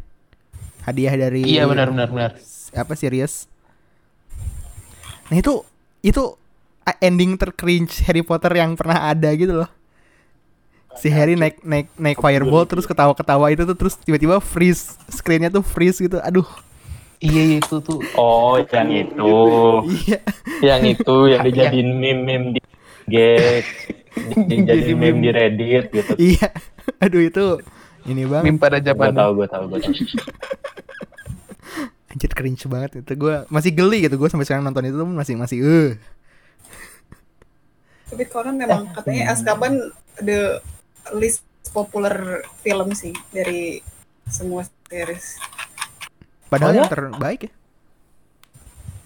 hadiah dari Iya benar benar benar. apa Sirius nah itu itu ending tercringe Harry Potter yang pernah ada gitu loh si Harry naik naik naik fireball terus ketawa-ketawa itu tuh terus tiba-tiba freeze screennya tuh freeze gitu. Aduh. Iya itu tuh. Oh, yang itu. iya. Yang itu yang dijadiin meme-meme di gag, dijadiin meme. di Reddit gitu. iya. Aduh itu ini bang Meme pada Gue zaman tahu, gue tahu, gue tahu. [LAUGHS] anjir cringe banget itu. Gue masih geli gitu. Gue sampai sekarang nonton itu tuh masih masih eh Tapi konon memang katanya Azkaban the least popular film sih dari semua series. padahal Oh, ya? yang terbaik ya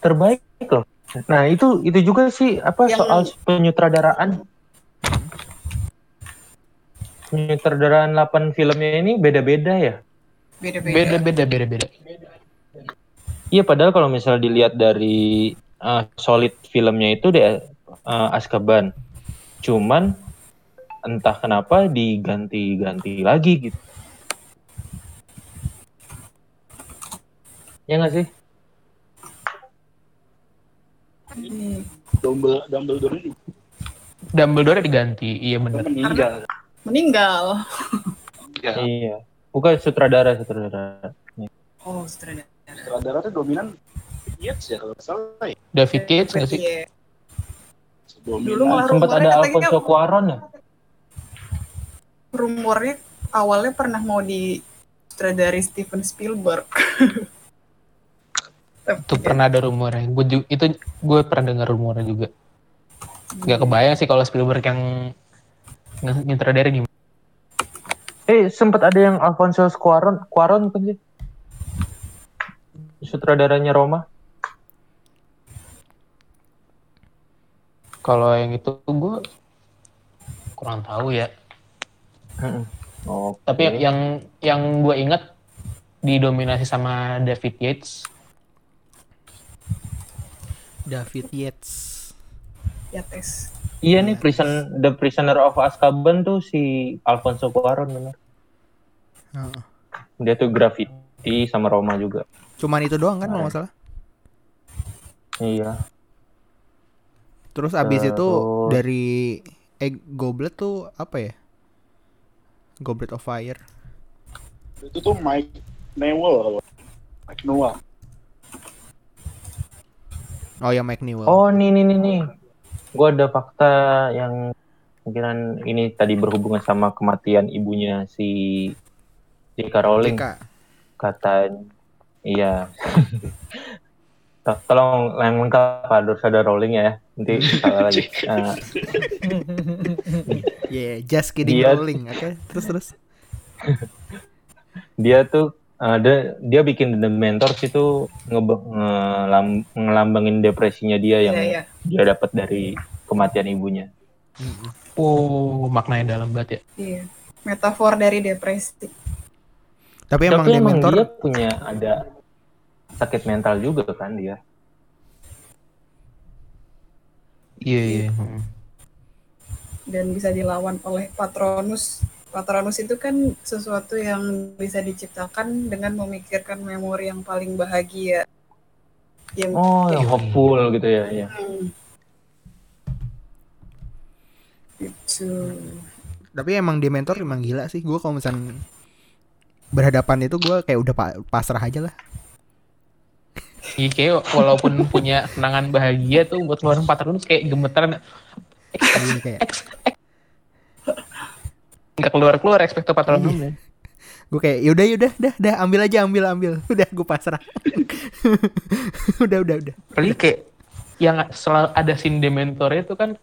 Terbaik loh. Nah, itu itu juga sih apa Yang- soal penyutradaraan. Penyutradaraan 8 filmnya ini beda-beda ya. Beda-beda. beda beda beda beda. Iya, padahal kalau misalnya dilihat dari uh, solid filmnya itu deh uh, Azkaban. Cuman entah kenapa diganti-ganti lagi gitu. Ya nggak sih? Dumbledore, Dumbledore juga Dumbledore diganti, iya benar. meninggal. Meninggal. Ya, Iya. Bukan sutradara, sutradara. Oh, sutradara. sutradara tuh dominan Yates ya kalau salah ya. David Yates nggak sih? Iya. Dulu malah Sempat ada Alfonso Cuarón ya? Rumornya awalnya pernah mau di sutradari Steven Spielberg. [LAUGHS] Itu pernah ada rumornya. Gue ju- itu gue pernah dengar rumornya juga. Gak kebayang sih kalau Spielberg yang nyutradarin gimana. Eh, sempat ada yang Alfonso Cuarón, Cuarón kan sih? Sutradaranya Roma. Kalau yang itu gue kurang tahu ya. Oh, Tapi yang yang, gue ingat didominasi sama David Yates. David Yates ya tes. Iya nih prison The Prisoner of Azkaban tuh si Alfonso Cuarón bener. Heeh. Dia tuh graffiti sama Roma juga. cuman itu doang kan kalau Nah. nggak salah Iya. terus abis itu Terus- dari egg goblet tuh apa ya Goblet of Fire Itu tuh Mike Newell Mike Newell. oh ya Mike Newell Oh, nih nih nih nih. Gua ada fakta yang mungkinan ini tadi berhubungan sama kematian ibunya si J.K. Rowling. JK. Kata iya. To- Tolong yang lengkap Pak Saudara Rowling ya. Nanti salah [LAUGHS] lagi. [LAUGHS] yeah just kidding Dia- rolling [LAUGHS] oke terus terus dia tuh ada dia bikin The Mentors itu ngebe- ngelam- ngelambangin depresinya dia yang Iya, iya. dia dapat dari kematian ibunya. Oh, maknanya dalam banget ya. Iya. Metafor dari depresi. tapi emang Tapi dia emang mentor dia punya ada sakit mental juga kan dia. Iya, iya. Hmm. Dan bisa dilawan oleh Patronus. Patronus itu kan sesuatu yang bisa diciptakan dengan memikirkan memori yang paling bahagia. Yang Oh, yang Iya. hopeful gitu ya. ya. Hmm. itu tapi emang dia mentor emang gila sih gue kalau misalnya berhadapan itu gue kayak udah pa- pasrah aja lah Iya, kayak walaupun punya kenangan bahagia tuh buat ngeluarin Patronus kayak gemeteran. Jadi kayak Nggak keluar-keluar ekspekto Patronus. ya. gue kayak yaudah yaudah dah dah ambil aja ambil ambil [LAUGHS] udah gue pasrah [LAUGHS] udah udah udah Apalagi kayak yang selalu ada scene Dementor itu kan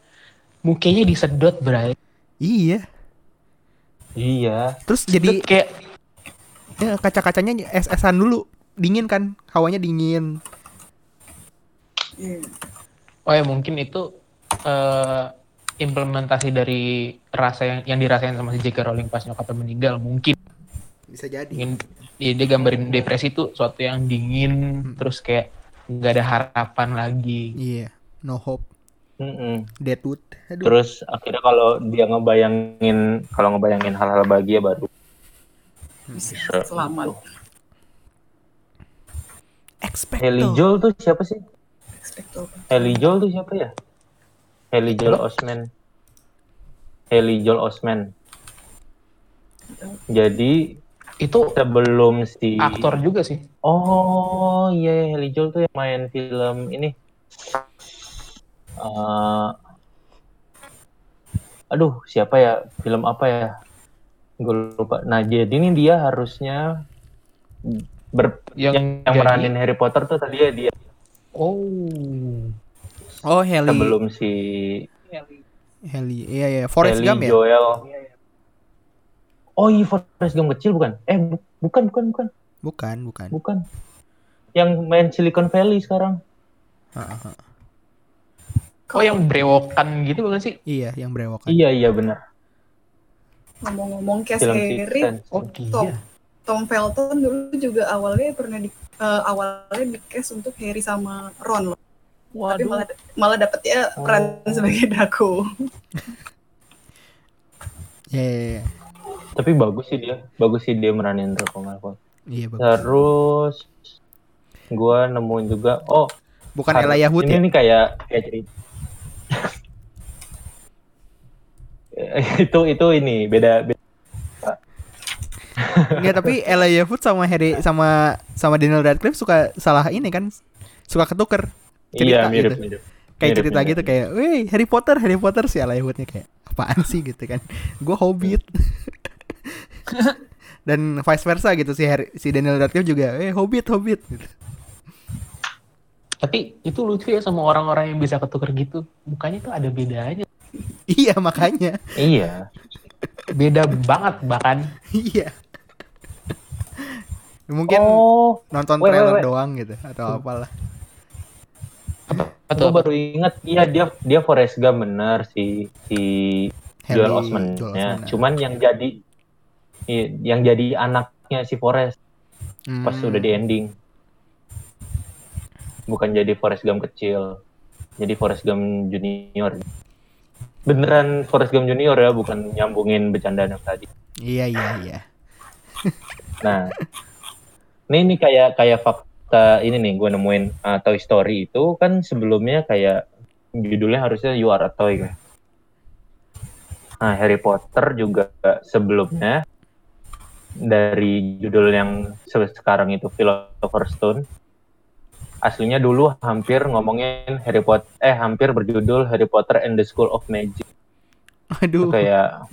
mukanya disedot, Bray. iya Iya. terus jadi kayak ya, kaca-kacanya es-esan dulu dingin kan hawanya dingin iya. oh ya mungkin itu eh, implementasi dari rasa yang yang dirasain sama si J.K. Rowling pas nyokapnya meninggal mungkin. Bisa jadi. Ya, dia gambarin depresi itu suatu yang dingin terus kayak nggak ada harapan lagi. Iya no hope. Mm-mm. Deadwood aduh. Terus akhirnya kalau dia ngebayangin kalau ngebayangin hal-hal bahagia baru. Bisa. Selamat. Expect Haley Joel tuh siapa sih? Expecto. Haley Joel tuh siapa ya? Haley Joel Osment. Haley Joel tahu. Jadi Itu sebelum si aktor juga sih. Oh iya, iya, Haley Joel tuh yang main film ini. Eh, aduh, siapa ya? Film apa ya? Gue lupa. Nah, jadi ini dia harusnya ber Yang, yang, yang meranin Harry Potter tuh tadi ya dia Oh. Oh, Haley. sebelum si Haley. Iya, iya. Forrest Haley Gump ya? Joel. Oh iya, Forrest Gump kecil bukan? Eh, bu- bukan, bukan, bukan, Bukan, bukan. bukan. Yang main Silicon Valley sekarang. Heeh. Oh yang brewokan gitu bukan sih? Iya, yang berewokan. Iya, iya benar. Ngomong-ngomong cast Harry. Oh Tom, iya. Tom Felton dulu juga awalnya pernah di eh, awalnya di cast untuk Harry sama Ron loh. Tapi malah malah dapetnya peran sebagai Draco. Iya, [LAUGHS] iya, iya. Tapi bagus sih dia, bagus sih dia meranin Draco Malfoy. Iya, bagus. Terus gua nemuin juga, oh Bukan Ella Yahud ini ya? nih kayak kayak cerita. [LAUGHS] itu itu ini beda, beda. Enggak, tapi [LAUGHS] Ella Yahud sama Harry sama sama Daniel Radcliffe suka salah ini kan. Suka ketuker. Iya Cerita mirip gitu. mirip. Kayak Mirip, cerita mirip. gitu kayak, "Wih, Harry Potter, Harry Potter si Ella Yahudnya kayak apaan sih gitu kan. Gue Hobbit. [LAUGHS] Dan vice versa gitu si Harry, si Daniel Radcliffe juga, "Eh, Hobbit, Hobbit." gitu. Tapi itu lucu ya sama orang-orang yang bisa ketuker gitu. Mukanya tuh ada bedanya. [LAUGHS] Iya, makanya. Iya. Beda banget bahkan. [LAUGHS] Iya. Mungkin oh, nonton wait, wait, trailer wait. doang gitu atau apalah. Gue baru ingat, iya dia dia Forrest Gump bener si si Joel Osment Joel ya. Cuman yang jadi yang jadi anaknya si Forrest pas Hmm. udah di ending. Bukan jadi Forrest Gump kecil. Jadi Forrest Gump junior. Beneran Forrest Gump junior ya, bukan nyambungin bercandaan yang tadi. Iya, iya, iya. Nah, ini ini kayak kayak fakta ini nih gue nemuin uh, Toy Story itu kan sebelumnya kayak judulnya harusnya You Are a Toy kan. Nah, Harry Potter juga sebelumnya dari judul yang se- sekarang itu Philosopher's Stone aslinya dulu hampir ngomongin Harry Potter eh hampir berjudul Harry Potter and the School of Magic Aduh, kayak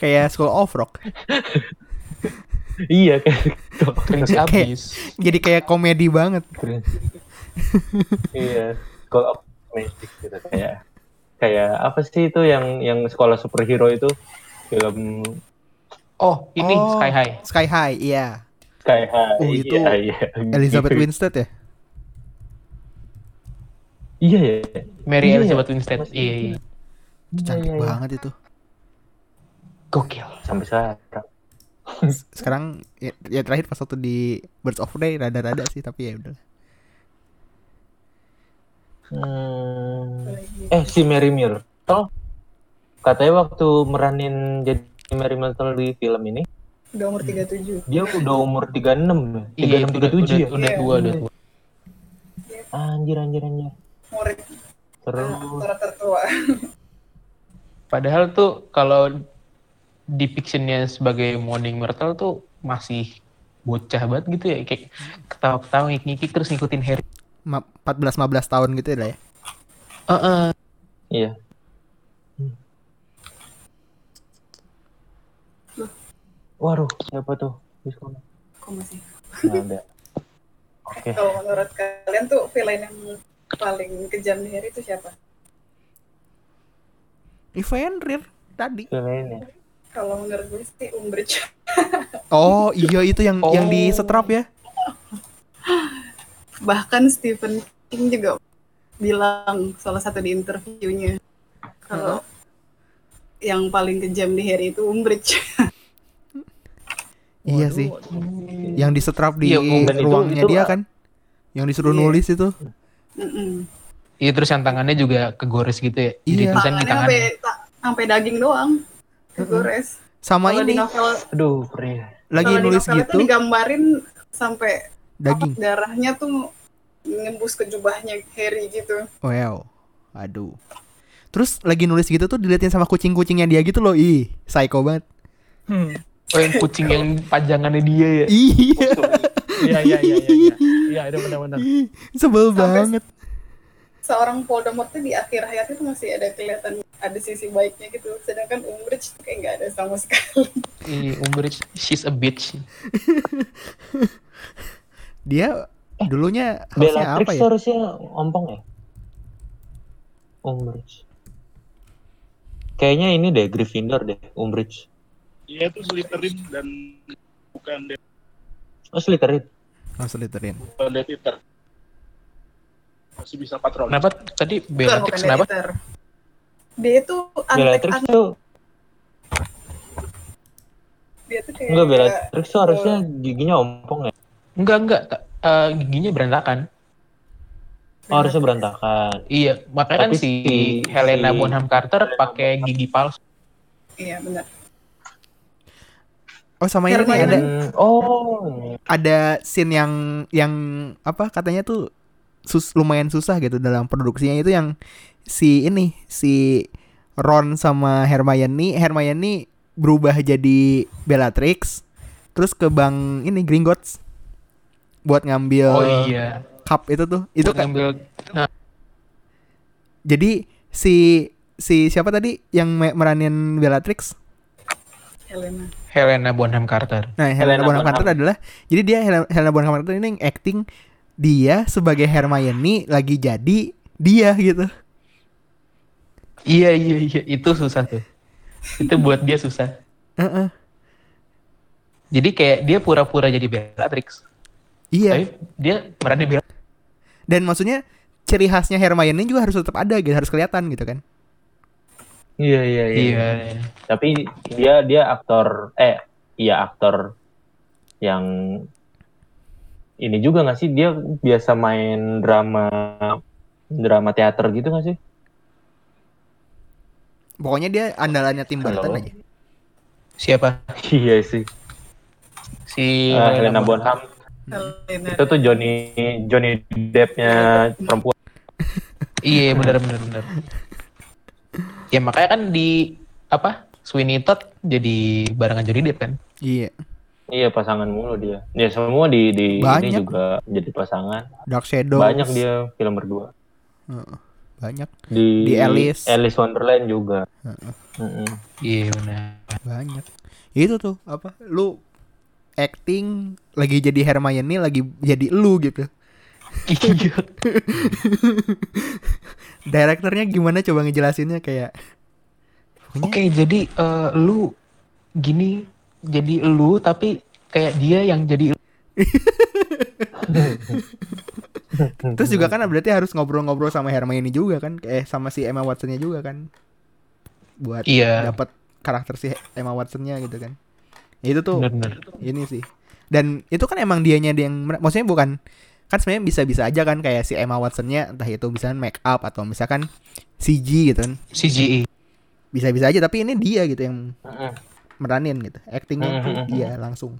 kayak School of Rock. [LAUGHS] iya kayak gitu. Cringe Kayak- abis. Jadi kayak komedi banget. [LAUGHS] iya of Magic gitu kayak kayak apa sih itu yang yang sekolah superhero itu film Oh ini Oh. Sky High. Sky High, iya. Sky High Oh, itu iya, iya. Elizabeth Gitu. [LAUGHS] Winstead ya? iya ya Mary Iya, Elizabeth iya. Winstead. Masih- Iya, iya. Itu cantik iya, iya. banget itu. Gokil. sampai sekarang [LAUGHS] Sekarang ya, ya terakhir pas waktu di Birds of Prey rada-rada sih tapi ya udah. Hmm. eh si Mary Myrtle katanya waktu meranin jadi Mary Myrtle di film ini Udah umur 37. dia udah umur 36 ya Iya, 36 udah, 37 udah, ya udah Iya. tua, udah tua. anjir anjir anjir Murid terus tertua. [LAUGHS] Padahal tuh kalau depictionnya sebagai Morning Myrtle tuh masih bocah banget gitu ya kayak ketawa-ketawa ngikik-ngikik terus ngikutin Harry. Ma- 14-15 tahun gitu lah ya. Heeh. iya Waduh, siapa tuh? Diskon. Kok masih? Nggak ada. Oke. Kalau menurut kalian tuh villain yang paling kejam di Harry itu siapa? Fenrir tadi. Filmnya. Kalau menurut gue sih Umbridge. Oh, iya itu yang yang di Oh. setrap ya. Bahkan Stephen King juga bilang salah satu di interviewnya kalau yang paling kejam di Harry itu Umbridge. Iya Waduh, sih. waduh. Yang di setrap di Iya, oh, dan itu- ruangnya itu- dia kan. Yang disuruh Iya. nulis itu. Iya terus yang tangannya juga kegores gitu ya. Jadi Iya. tulisan di Tangannya sampai tangannya. ta- sampai daging doang. Kegores. Sama di ini novel Aduh, pria. lagi kalau di nulis novel itu gitu digambarin sampai daging. darahnya tuh nembus ke jubahnya Harry gitu. Wow. Aduh. Terus lagi nulis gitu tuh diliatin sama kucing-kucingnya dia gitu loh. Ih, psycho banget. Oh yang kucing yang pajangannya dia ya. Iya. Iya iya iya iya. Iya, iya itu benar-benar. Sebel Sampai- banget. Seorang Voldemort tuh di akhir hayatnya tuh masih ada kelihatan ada sisi baiknya gitu. Sedangkan Umbridge tuh kayak nggak ada sama sekali. Iya, Umbridge, she's a bitch. [LAUGHS] Dia dulunya harusnya Bellatrix apa ya? harusnya ompong ya? Umbridge. Kayaknya ini deh Gryffindor deh, Umbridge. Dia tuh Slytherin dan bukan Death, Oh, Slytherin. Oh, Slytherin. bukan Death Eater. Masih bisa patroli. Kenapa tadi Bellatrix kenapa? Dia tuh Bellatrix antek tuh dia tuh kayak enggak Bellatrix tuh harusnya giginya ompong ya. Enggak, enggak. Eh, giginya berantakan. Oh, harusnya berantakan. Iya, makanya kan Tapi si si- Helena si- Bonham Carter pakai gigi palsu. Iya benar. Oh, sama ini Hermione. ada Hmm, oh, ada scene yang yang apa katanya tuh sus, lumayan susah gitu dalam produksinya itu yang si ini si Ron sama Hermione Hermione berubah jadi Bellatrix terus ke bank ini Gringotts buat ngambil Oh iya. cup itu tuh itu Buat kan ngambil jadi si si siapa tadi yang me- meranin Bellatrix Helena. Helena Bonham Carter. Nah, Helena, Helena Bonham Bonham. Carter adalah jadi dia Helena, Helena Bonham Carter ini yang acting dia sebagai Hermione lagi jadi dia gitu. Iya iya iya itu susah tuh. itu buat dia susah. Heeh. Jadi kayak dia pura-pura jadi Bellatrix. Iya. Tapi dia meranin Bellatrix. Dan maksudnya ciri khasnya Hermione juga harus tetap ada gitu, harus kelihatan gitu kan. iya iya iya. Iya. Tapi dia dia aktor eh iya aktor yang ini juga nggak sih dia biasa main drama drama teater gitu nggak sih? Pokoknya dia andalannya tim Burton Halo. aja. Siapa? Iya sih. Si Eh, Helena Bonham Helena. itu tuh Johnny Johnny Depp-nya perempuan. Iya benar benar benar. Ya makanya kan di apa Sweeney Todd jadi barengan Johnny Depp kan? Iya. Iya pasangan mulu dia. Ya semua di di ini Banyak. juga jadi pasangan. Dark Shadows. Banyak dia film berdua. Heeh. Banyak, Di, Di Alice. Alice Wonderland juga. Iya benar. banyak. Itu tuh apa? Lu acting lagi jadi Hermione lagi jadi lu gitu. Iya. [LAUGHS] Direkturnya gimana coba ngejelasinnya kayak pokoknya Oke jadi eh, lu gini jadi lu tapi kayak dia yang jadi [LAUGHS] Terus juga kan berarti harus ngobrol-ngobrol sama Hermione juga kan, eh sama si Emma Watsonnya juga kan, buat Iya. dapat karakter si Emma Watsonnya gitu kan. Ya, itu tuh benar-benar. ini sih. Dan itu kan emang dianya dia yang, maksudnya bukan kan sebenarnya bisa-bisa aja kan kayak si Emma Watsonnya entah itu misalkan make up atau misalkan CG gitu kan, CGI. bisa-bisa aja tapi ini dia gitu yang. Meranin gitu, actingnya tuh Mhm. dia langsung.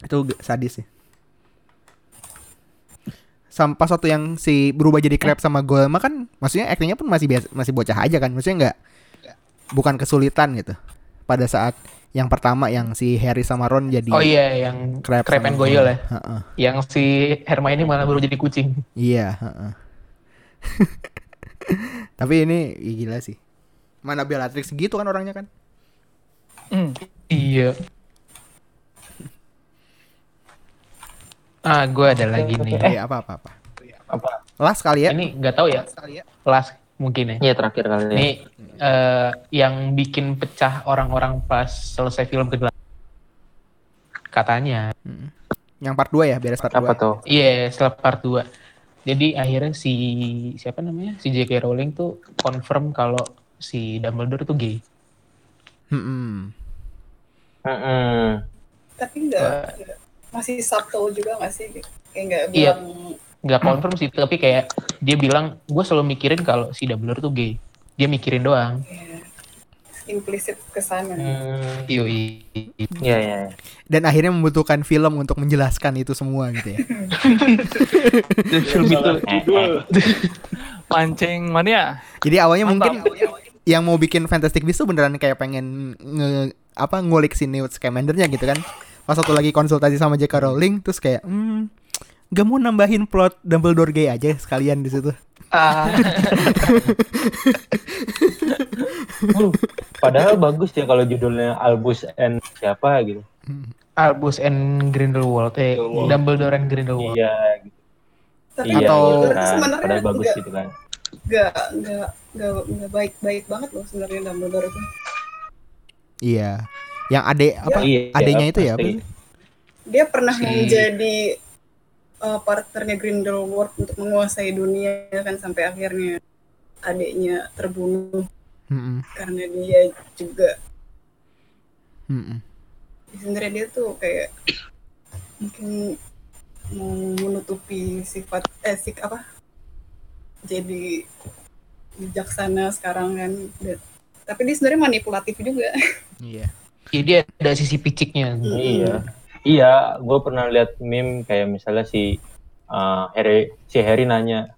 Itu sadis sih. Sampai waktu yang si berubah jadi crab sama Golma kan maksudnya actingnya pun masih biasa, masih bocah aja kan maksudnya nggak bukan kesulitan gitu pada saat yang pertama yang si Harry sama Ron jadi Oh iya yang crab, Crab and Goyle ya. Heeh. Yang si Hermione malah baru jadi kucing. iya heeh. [LAUGHS] tapi ini ih, gila sih mana Bellatrix gitu kan orangnya kan Hmm. Iya. Ah, gue ada lagi nih. eh apa apa apa Apa? last kali ya Ini nggak tahu ya. Last mungkin ya. Iya terakhir kali ya. Ini eh, yang bikin pecah orang-orang pas selesai film kedua. Katanya. yang part 2 ya beres part 2 Apa tuh? Iya, setelah part 2. Jadi akhirnya si siapa namanya? Si J.K. Rowling tuh confirm kalau si Dumbledore tuh gay. Mm-mm. Mm-mm. Tapi enggak masih subtle juga nggak sih? Kayak nggak Iya. bilang Nggak confirm sih, tapi kayak dia bilang, gue selalu mikirin kalau si Dumbledore tuh gay. Dia mikirin doang. ya, implisit ke sana. Hmm. Yoi. Iya iya. dan akhirnya membutuhkan film untuk menjelaskan itu semua gitu ya [LAUGHS] film itu Judul. Pancing mania. jadi awalnya Mantap. mungkin yang mau bikin Fantastic Beasts tuh beneran kayak pengen nge apa ngulik si Newt Scamandernya gitu kan. Pas satu lagi konsultasi sama J.K. Rowling terus kayak hmm gak mau nambahin plot Dumbledore gay aja sekalian di situ. Ah, [LAUGHS] Padahal bagus ya kalau judulnya Albus and siapa gitu. Albus and Grindelwald, eh Grindelwald. Dumbledore and Grindelwald. Iya, gitu. Tapi iya Atau- gitu kan. sebenarnya Padahal bagus nggak- gitu kan. Nggak nggak nggak nggak baik baik banget loh sebenarnya Dumbledore itu. Iya. Yang ade apa? Iya, adenya itu ya, pasti. apa? Dia pernah Si- menjadi uh, partnernya Grindelwald untuk menguasai dunia kan sampai akhirnya adiknya terbunuh Mm-mm. karena dia juga Mm-mm. sebenarnya dia tuh kayak mungkin mau menutupi sifat eh sik apa jadi bijaksana sekarang kan Dan- tapi dia sebenarnya manipulatif juga [LAUGHS] Iya. Jadi ada sisi piciknya. Iya. Iya, gue pernah lihat meme kayak misalnya si uh, Harry si Harry nanya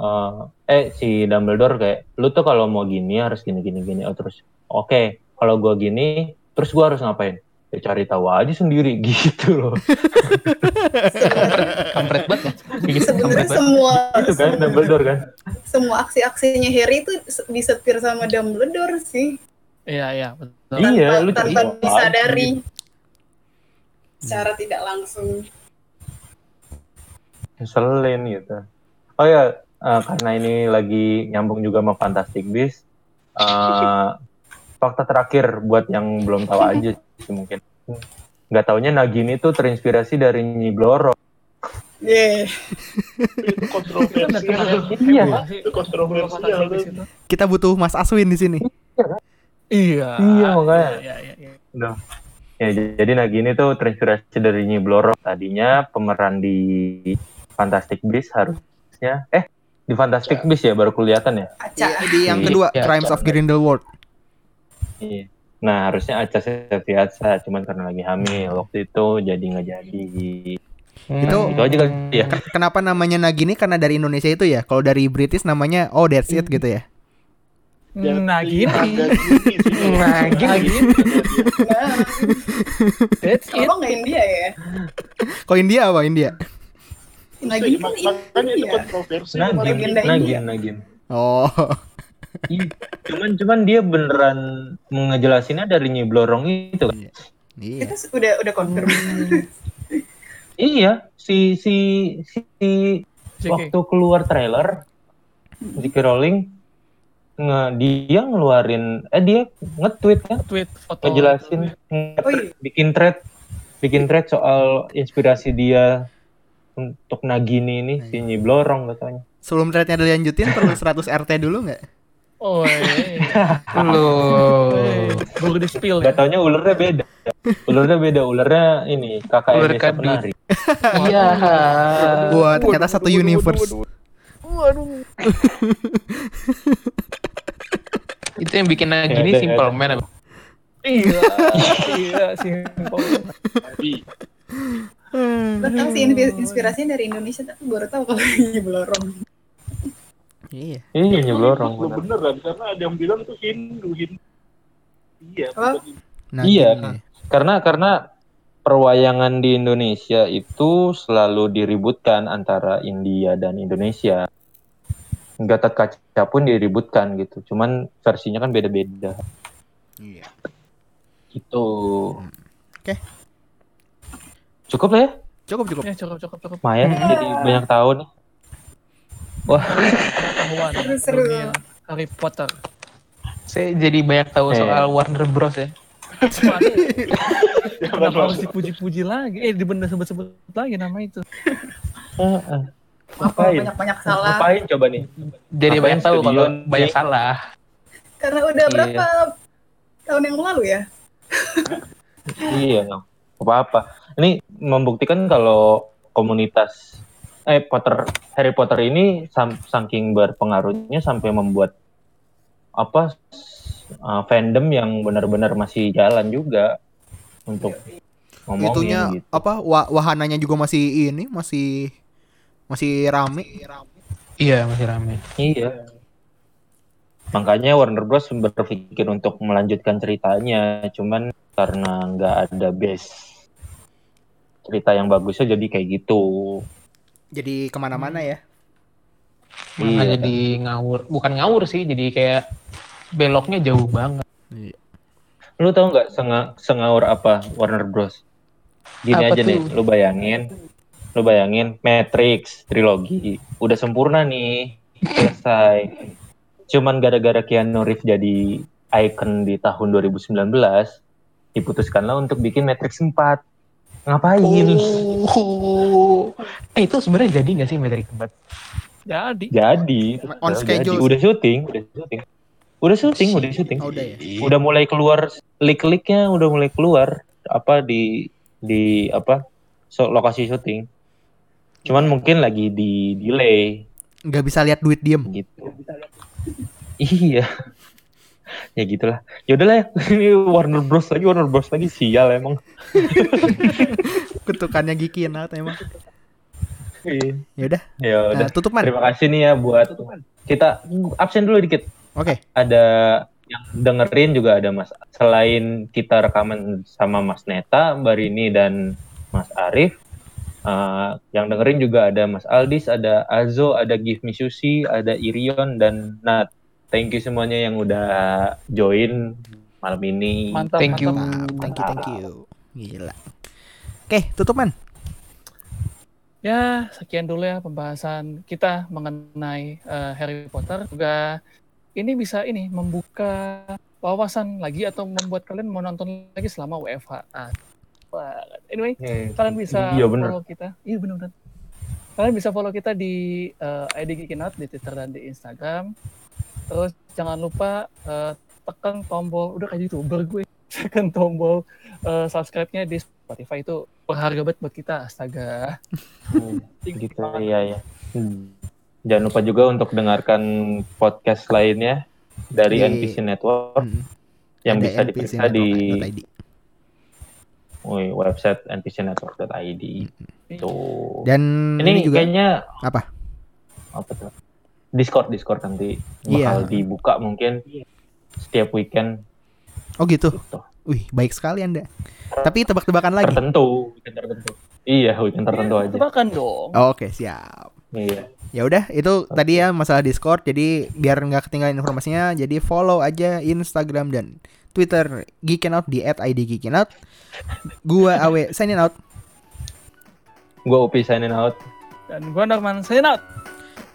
uh, eh si Dumbledore kayak lu tuh kalau mau gini harus gini gini gini oh terus oke kalau gue gini terus gue harus ngapain ya cari tahu aja sendiri [LAUGHS] gitu loh Kampret banget ya. Gitu, sebenarnya kampret banget. semua itu kan Dumbledore kan semua aksi-aksinya Harry itu disetir sama Dumbledore sih Iya iya betul. Iya, lu tanpa, cari tanpa tahu disadari aja. secara tidak langsung ngeselin gitu oh ya uh, karena ini lagi nyambung juga sama Fantastic Beasts uh, [LAUGHS] fakta terakhir buat yang belum tahu aja mungkin nggak taunya Nagini tuh terinspirasi dari Nyi Bloro yeah. itu kontroversial Iya. itu kontroversial. Kita butuh Mas Aswin di sini. Iya. Iya, makanya. Iya, iya, iya. Udah. Ya, jadi Nagini tuh terinspirasi dari Nyi Bloro. Tadinya pemeran di Fantastic Beasts harusnya eh di Fantastic Beasts ya baru kelihatan ya. Aca Di yang Iya, kedua, iya, Crimes of Grindelwald. Iya. Nah harusnya Aca Septiasa cuman karena lagi hamil waktu itu jadi nggak jadi. Itu- Itu aja kali ya. Ken- Kenapa namanya Nagini? Karena dari Indonesia itu ya. Kalau dari British namanya Oh That's It gitu ya. Nah gini. Ada gini sih. Nah, gini. nah, That's it. kalau nggak India ya Kalau India apa India? Nagini kan India Nagin, Nagin, India. Nagin. Oh. Ih, cuman cuman dia beneran ngejelasinnya dari Nyi Blorong itu kan. Iya. itu udah udah confirm [LAUGHS] Iya, si si si JK. waktu keluar trailer J.K. Rowling nge, dia ngeluarin eh dia nge-tweet kan Tweet foto. ngejelasin nge- oh iya bikin thread bikin thread soal inspirasi dia untuk Nagini ini si Nyi Blorong katanya. Sebelum threadnya dilanjutin perlu 100 RT dulu nggak? Oh, iya. Loh. Eh, Baru di spill Gak ya. taunya ulernya beda. Ulernya beda, ulernya ini kakak Ular Desa kadu. penari. [LAUGHS] Iya. Wah, ternyata satu universe. [LAUGHS] Itu yang bikin gini Ada, simple man. Iya. Iya, simpel. Tapi Lo tau sih inspi- inspirasinya dari Indonesia tapi baru tahu kalau ini belorong Iya. Iya Nyi Blorong. Lu bener. beneran karena ada yang bilang tuh Hindu Hindu. Iya. Nagini. Iya. Karena karena perwayangan di Indonesia itu selalu diributkan antara India dan Indonesia. Gatot kaca pun diributkan gitu. Cuman versinya kan beda-beda. Iya. Gitu. Oke. Cukup lah ya? Cukup cukup. Ya, cukup, cukup, cukup. Lumayan jadi banyak Pengetahuan Seru-seru. dunia Harry Potter. Saya jadi banyak tahu Eh. soal Warner Bros ya. Kenapa harus dipuji-puji lagi? Eh, dibener sebut-sebut lagi nama itu. Heeh. apa Ngapain? banyak-banyak salah Ngapain coba nih? Jadi banyak tahu kalau banyak salah. karena udah Iya. berapa tahun yang lalu ya Iya, nggak apa-apa. Ini membuktikan kalau komunitas eh Potter Harry Potter ini sam- saking berpengaruhnya sampai membuat apa uh, fandom yang benar-benar masih jalan juga untuk ngomongin Itunya gitu. apa wa- wahananya juga masih ini masih masih rame. Iya masih rame. Iya. Makanya Warner Bros berpikir untuk melanjutkan ceritanya, cuman karena nggak ada base cerita yang bagusnya jadi kayak gitu Jadi ke mana-mana ya. Iya. Jadi ngawur, bukan ngawur sih, jadi kayak beloknya jauh banget. lu tau nggak senga sengawur apa Warner Bros gini Apa aja nih tuh? lu bayangin lu bayangin Matrix trilogi udah sempurna nih selesai cuman gara-gara Keanu Reeves jadi icon di tahun 2019 diputuskanlah untuk bikin Matrix 4 ngapain? Oh, eh itu sebenarnya jadi nggak sih Matrix 4? Jadi. Jadi. On jadi. schedule. udah syuting udah syuting. Udah syuting udah syuting. Oh, udah ya. udah mulai keluar leak-leaknya udah mulai keluar apa di di apa so, lokasi syuting. Cuman mungkin lagi di delay. Nggak bisa lihat duit diem. gitu. Iya ya gitulah ya udahlah ya ini Warner Bros lagi Warner Bros lagi sial emang [LAUGHS] Kutukannya Giki Out emang. Ya udah, ya udah nah, tutup man. terima kasih nih ya buat kita absen dulu dikit Oke. ada yang dengerin juga ada Mas selain kita rekaman sama Mas Neta, Mbak Rini dan Mas Arif. eh, yang dengerin juga ada Mas Aldis, ada Azo, ada Give Me Sushi, ada Irion dan Nat. Thank you semuanya yang udah join malam ini. mantap. Thank you. mantap. Mantap. Thank you, thank you. Gila. Oke, tutup man. Ya, sekian dulu ya pembahasan kita mengenai eh, Harry Potter. Juga ini bisa ini membuka wawasan lagi atau membuat kalian mau nonton lagi selama WFH. Ah, wah, Anyway, Eh, kalian bisa Iya bener. follow kita. Iya benar benar. Kalian bisa follow kita di eh, ID di Twitter dan di Instagram. Terus jangan lupa eh, tekan tombol udah kayak youtuber gue. [LAUGHS] Tekan tombol eh, subscribe-nya di Spotify itu berharga banget buat kita. Astaga. Hmm, [LAUGHS] gitu iya ya. Hmm. Jangan lupa juga untuk dengarkan podcast lainnya dari Di- NPC Network Hmm. yang Ada bisa diperiksa di woi, website npcnetwork.id. Tuh. Dan ini, ini, juga kayaknya apa? apa tuh? Discord Discord nanti Iya. bakal dibuka mungkin setiap weekend Oh gitu. gitu. Wih, baik sekali Anda. Tapi tebak-tebakan lagi. Tertentu, weekend tertentu. Iya, weekend tertentu aja. Tebakan dong. Oh, Oke, siap. Iya. Ya udah, itu tadi ya masalah Discord. Jadi biar nggak ketinggalan informasinya, jadi follow aja Instagram dan Twitter Geekinout di @idgeekinout. Gua Awe signing out. Gua Upi signing out. Dan gue Norman sign out.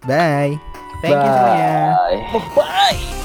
Bye. Thank you semuanya. Bye. Bye-bye.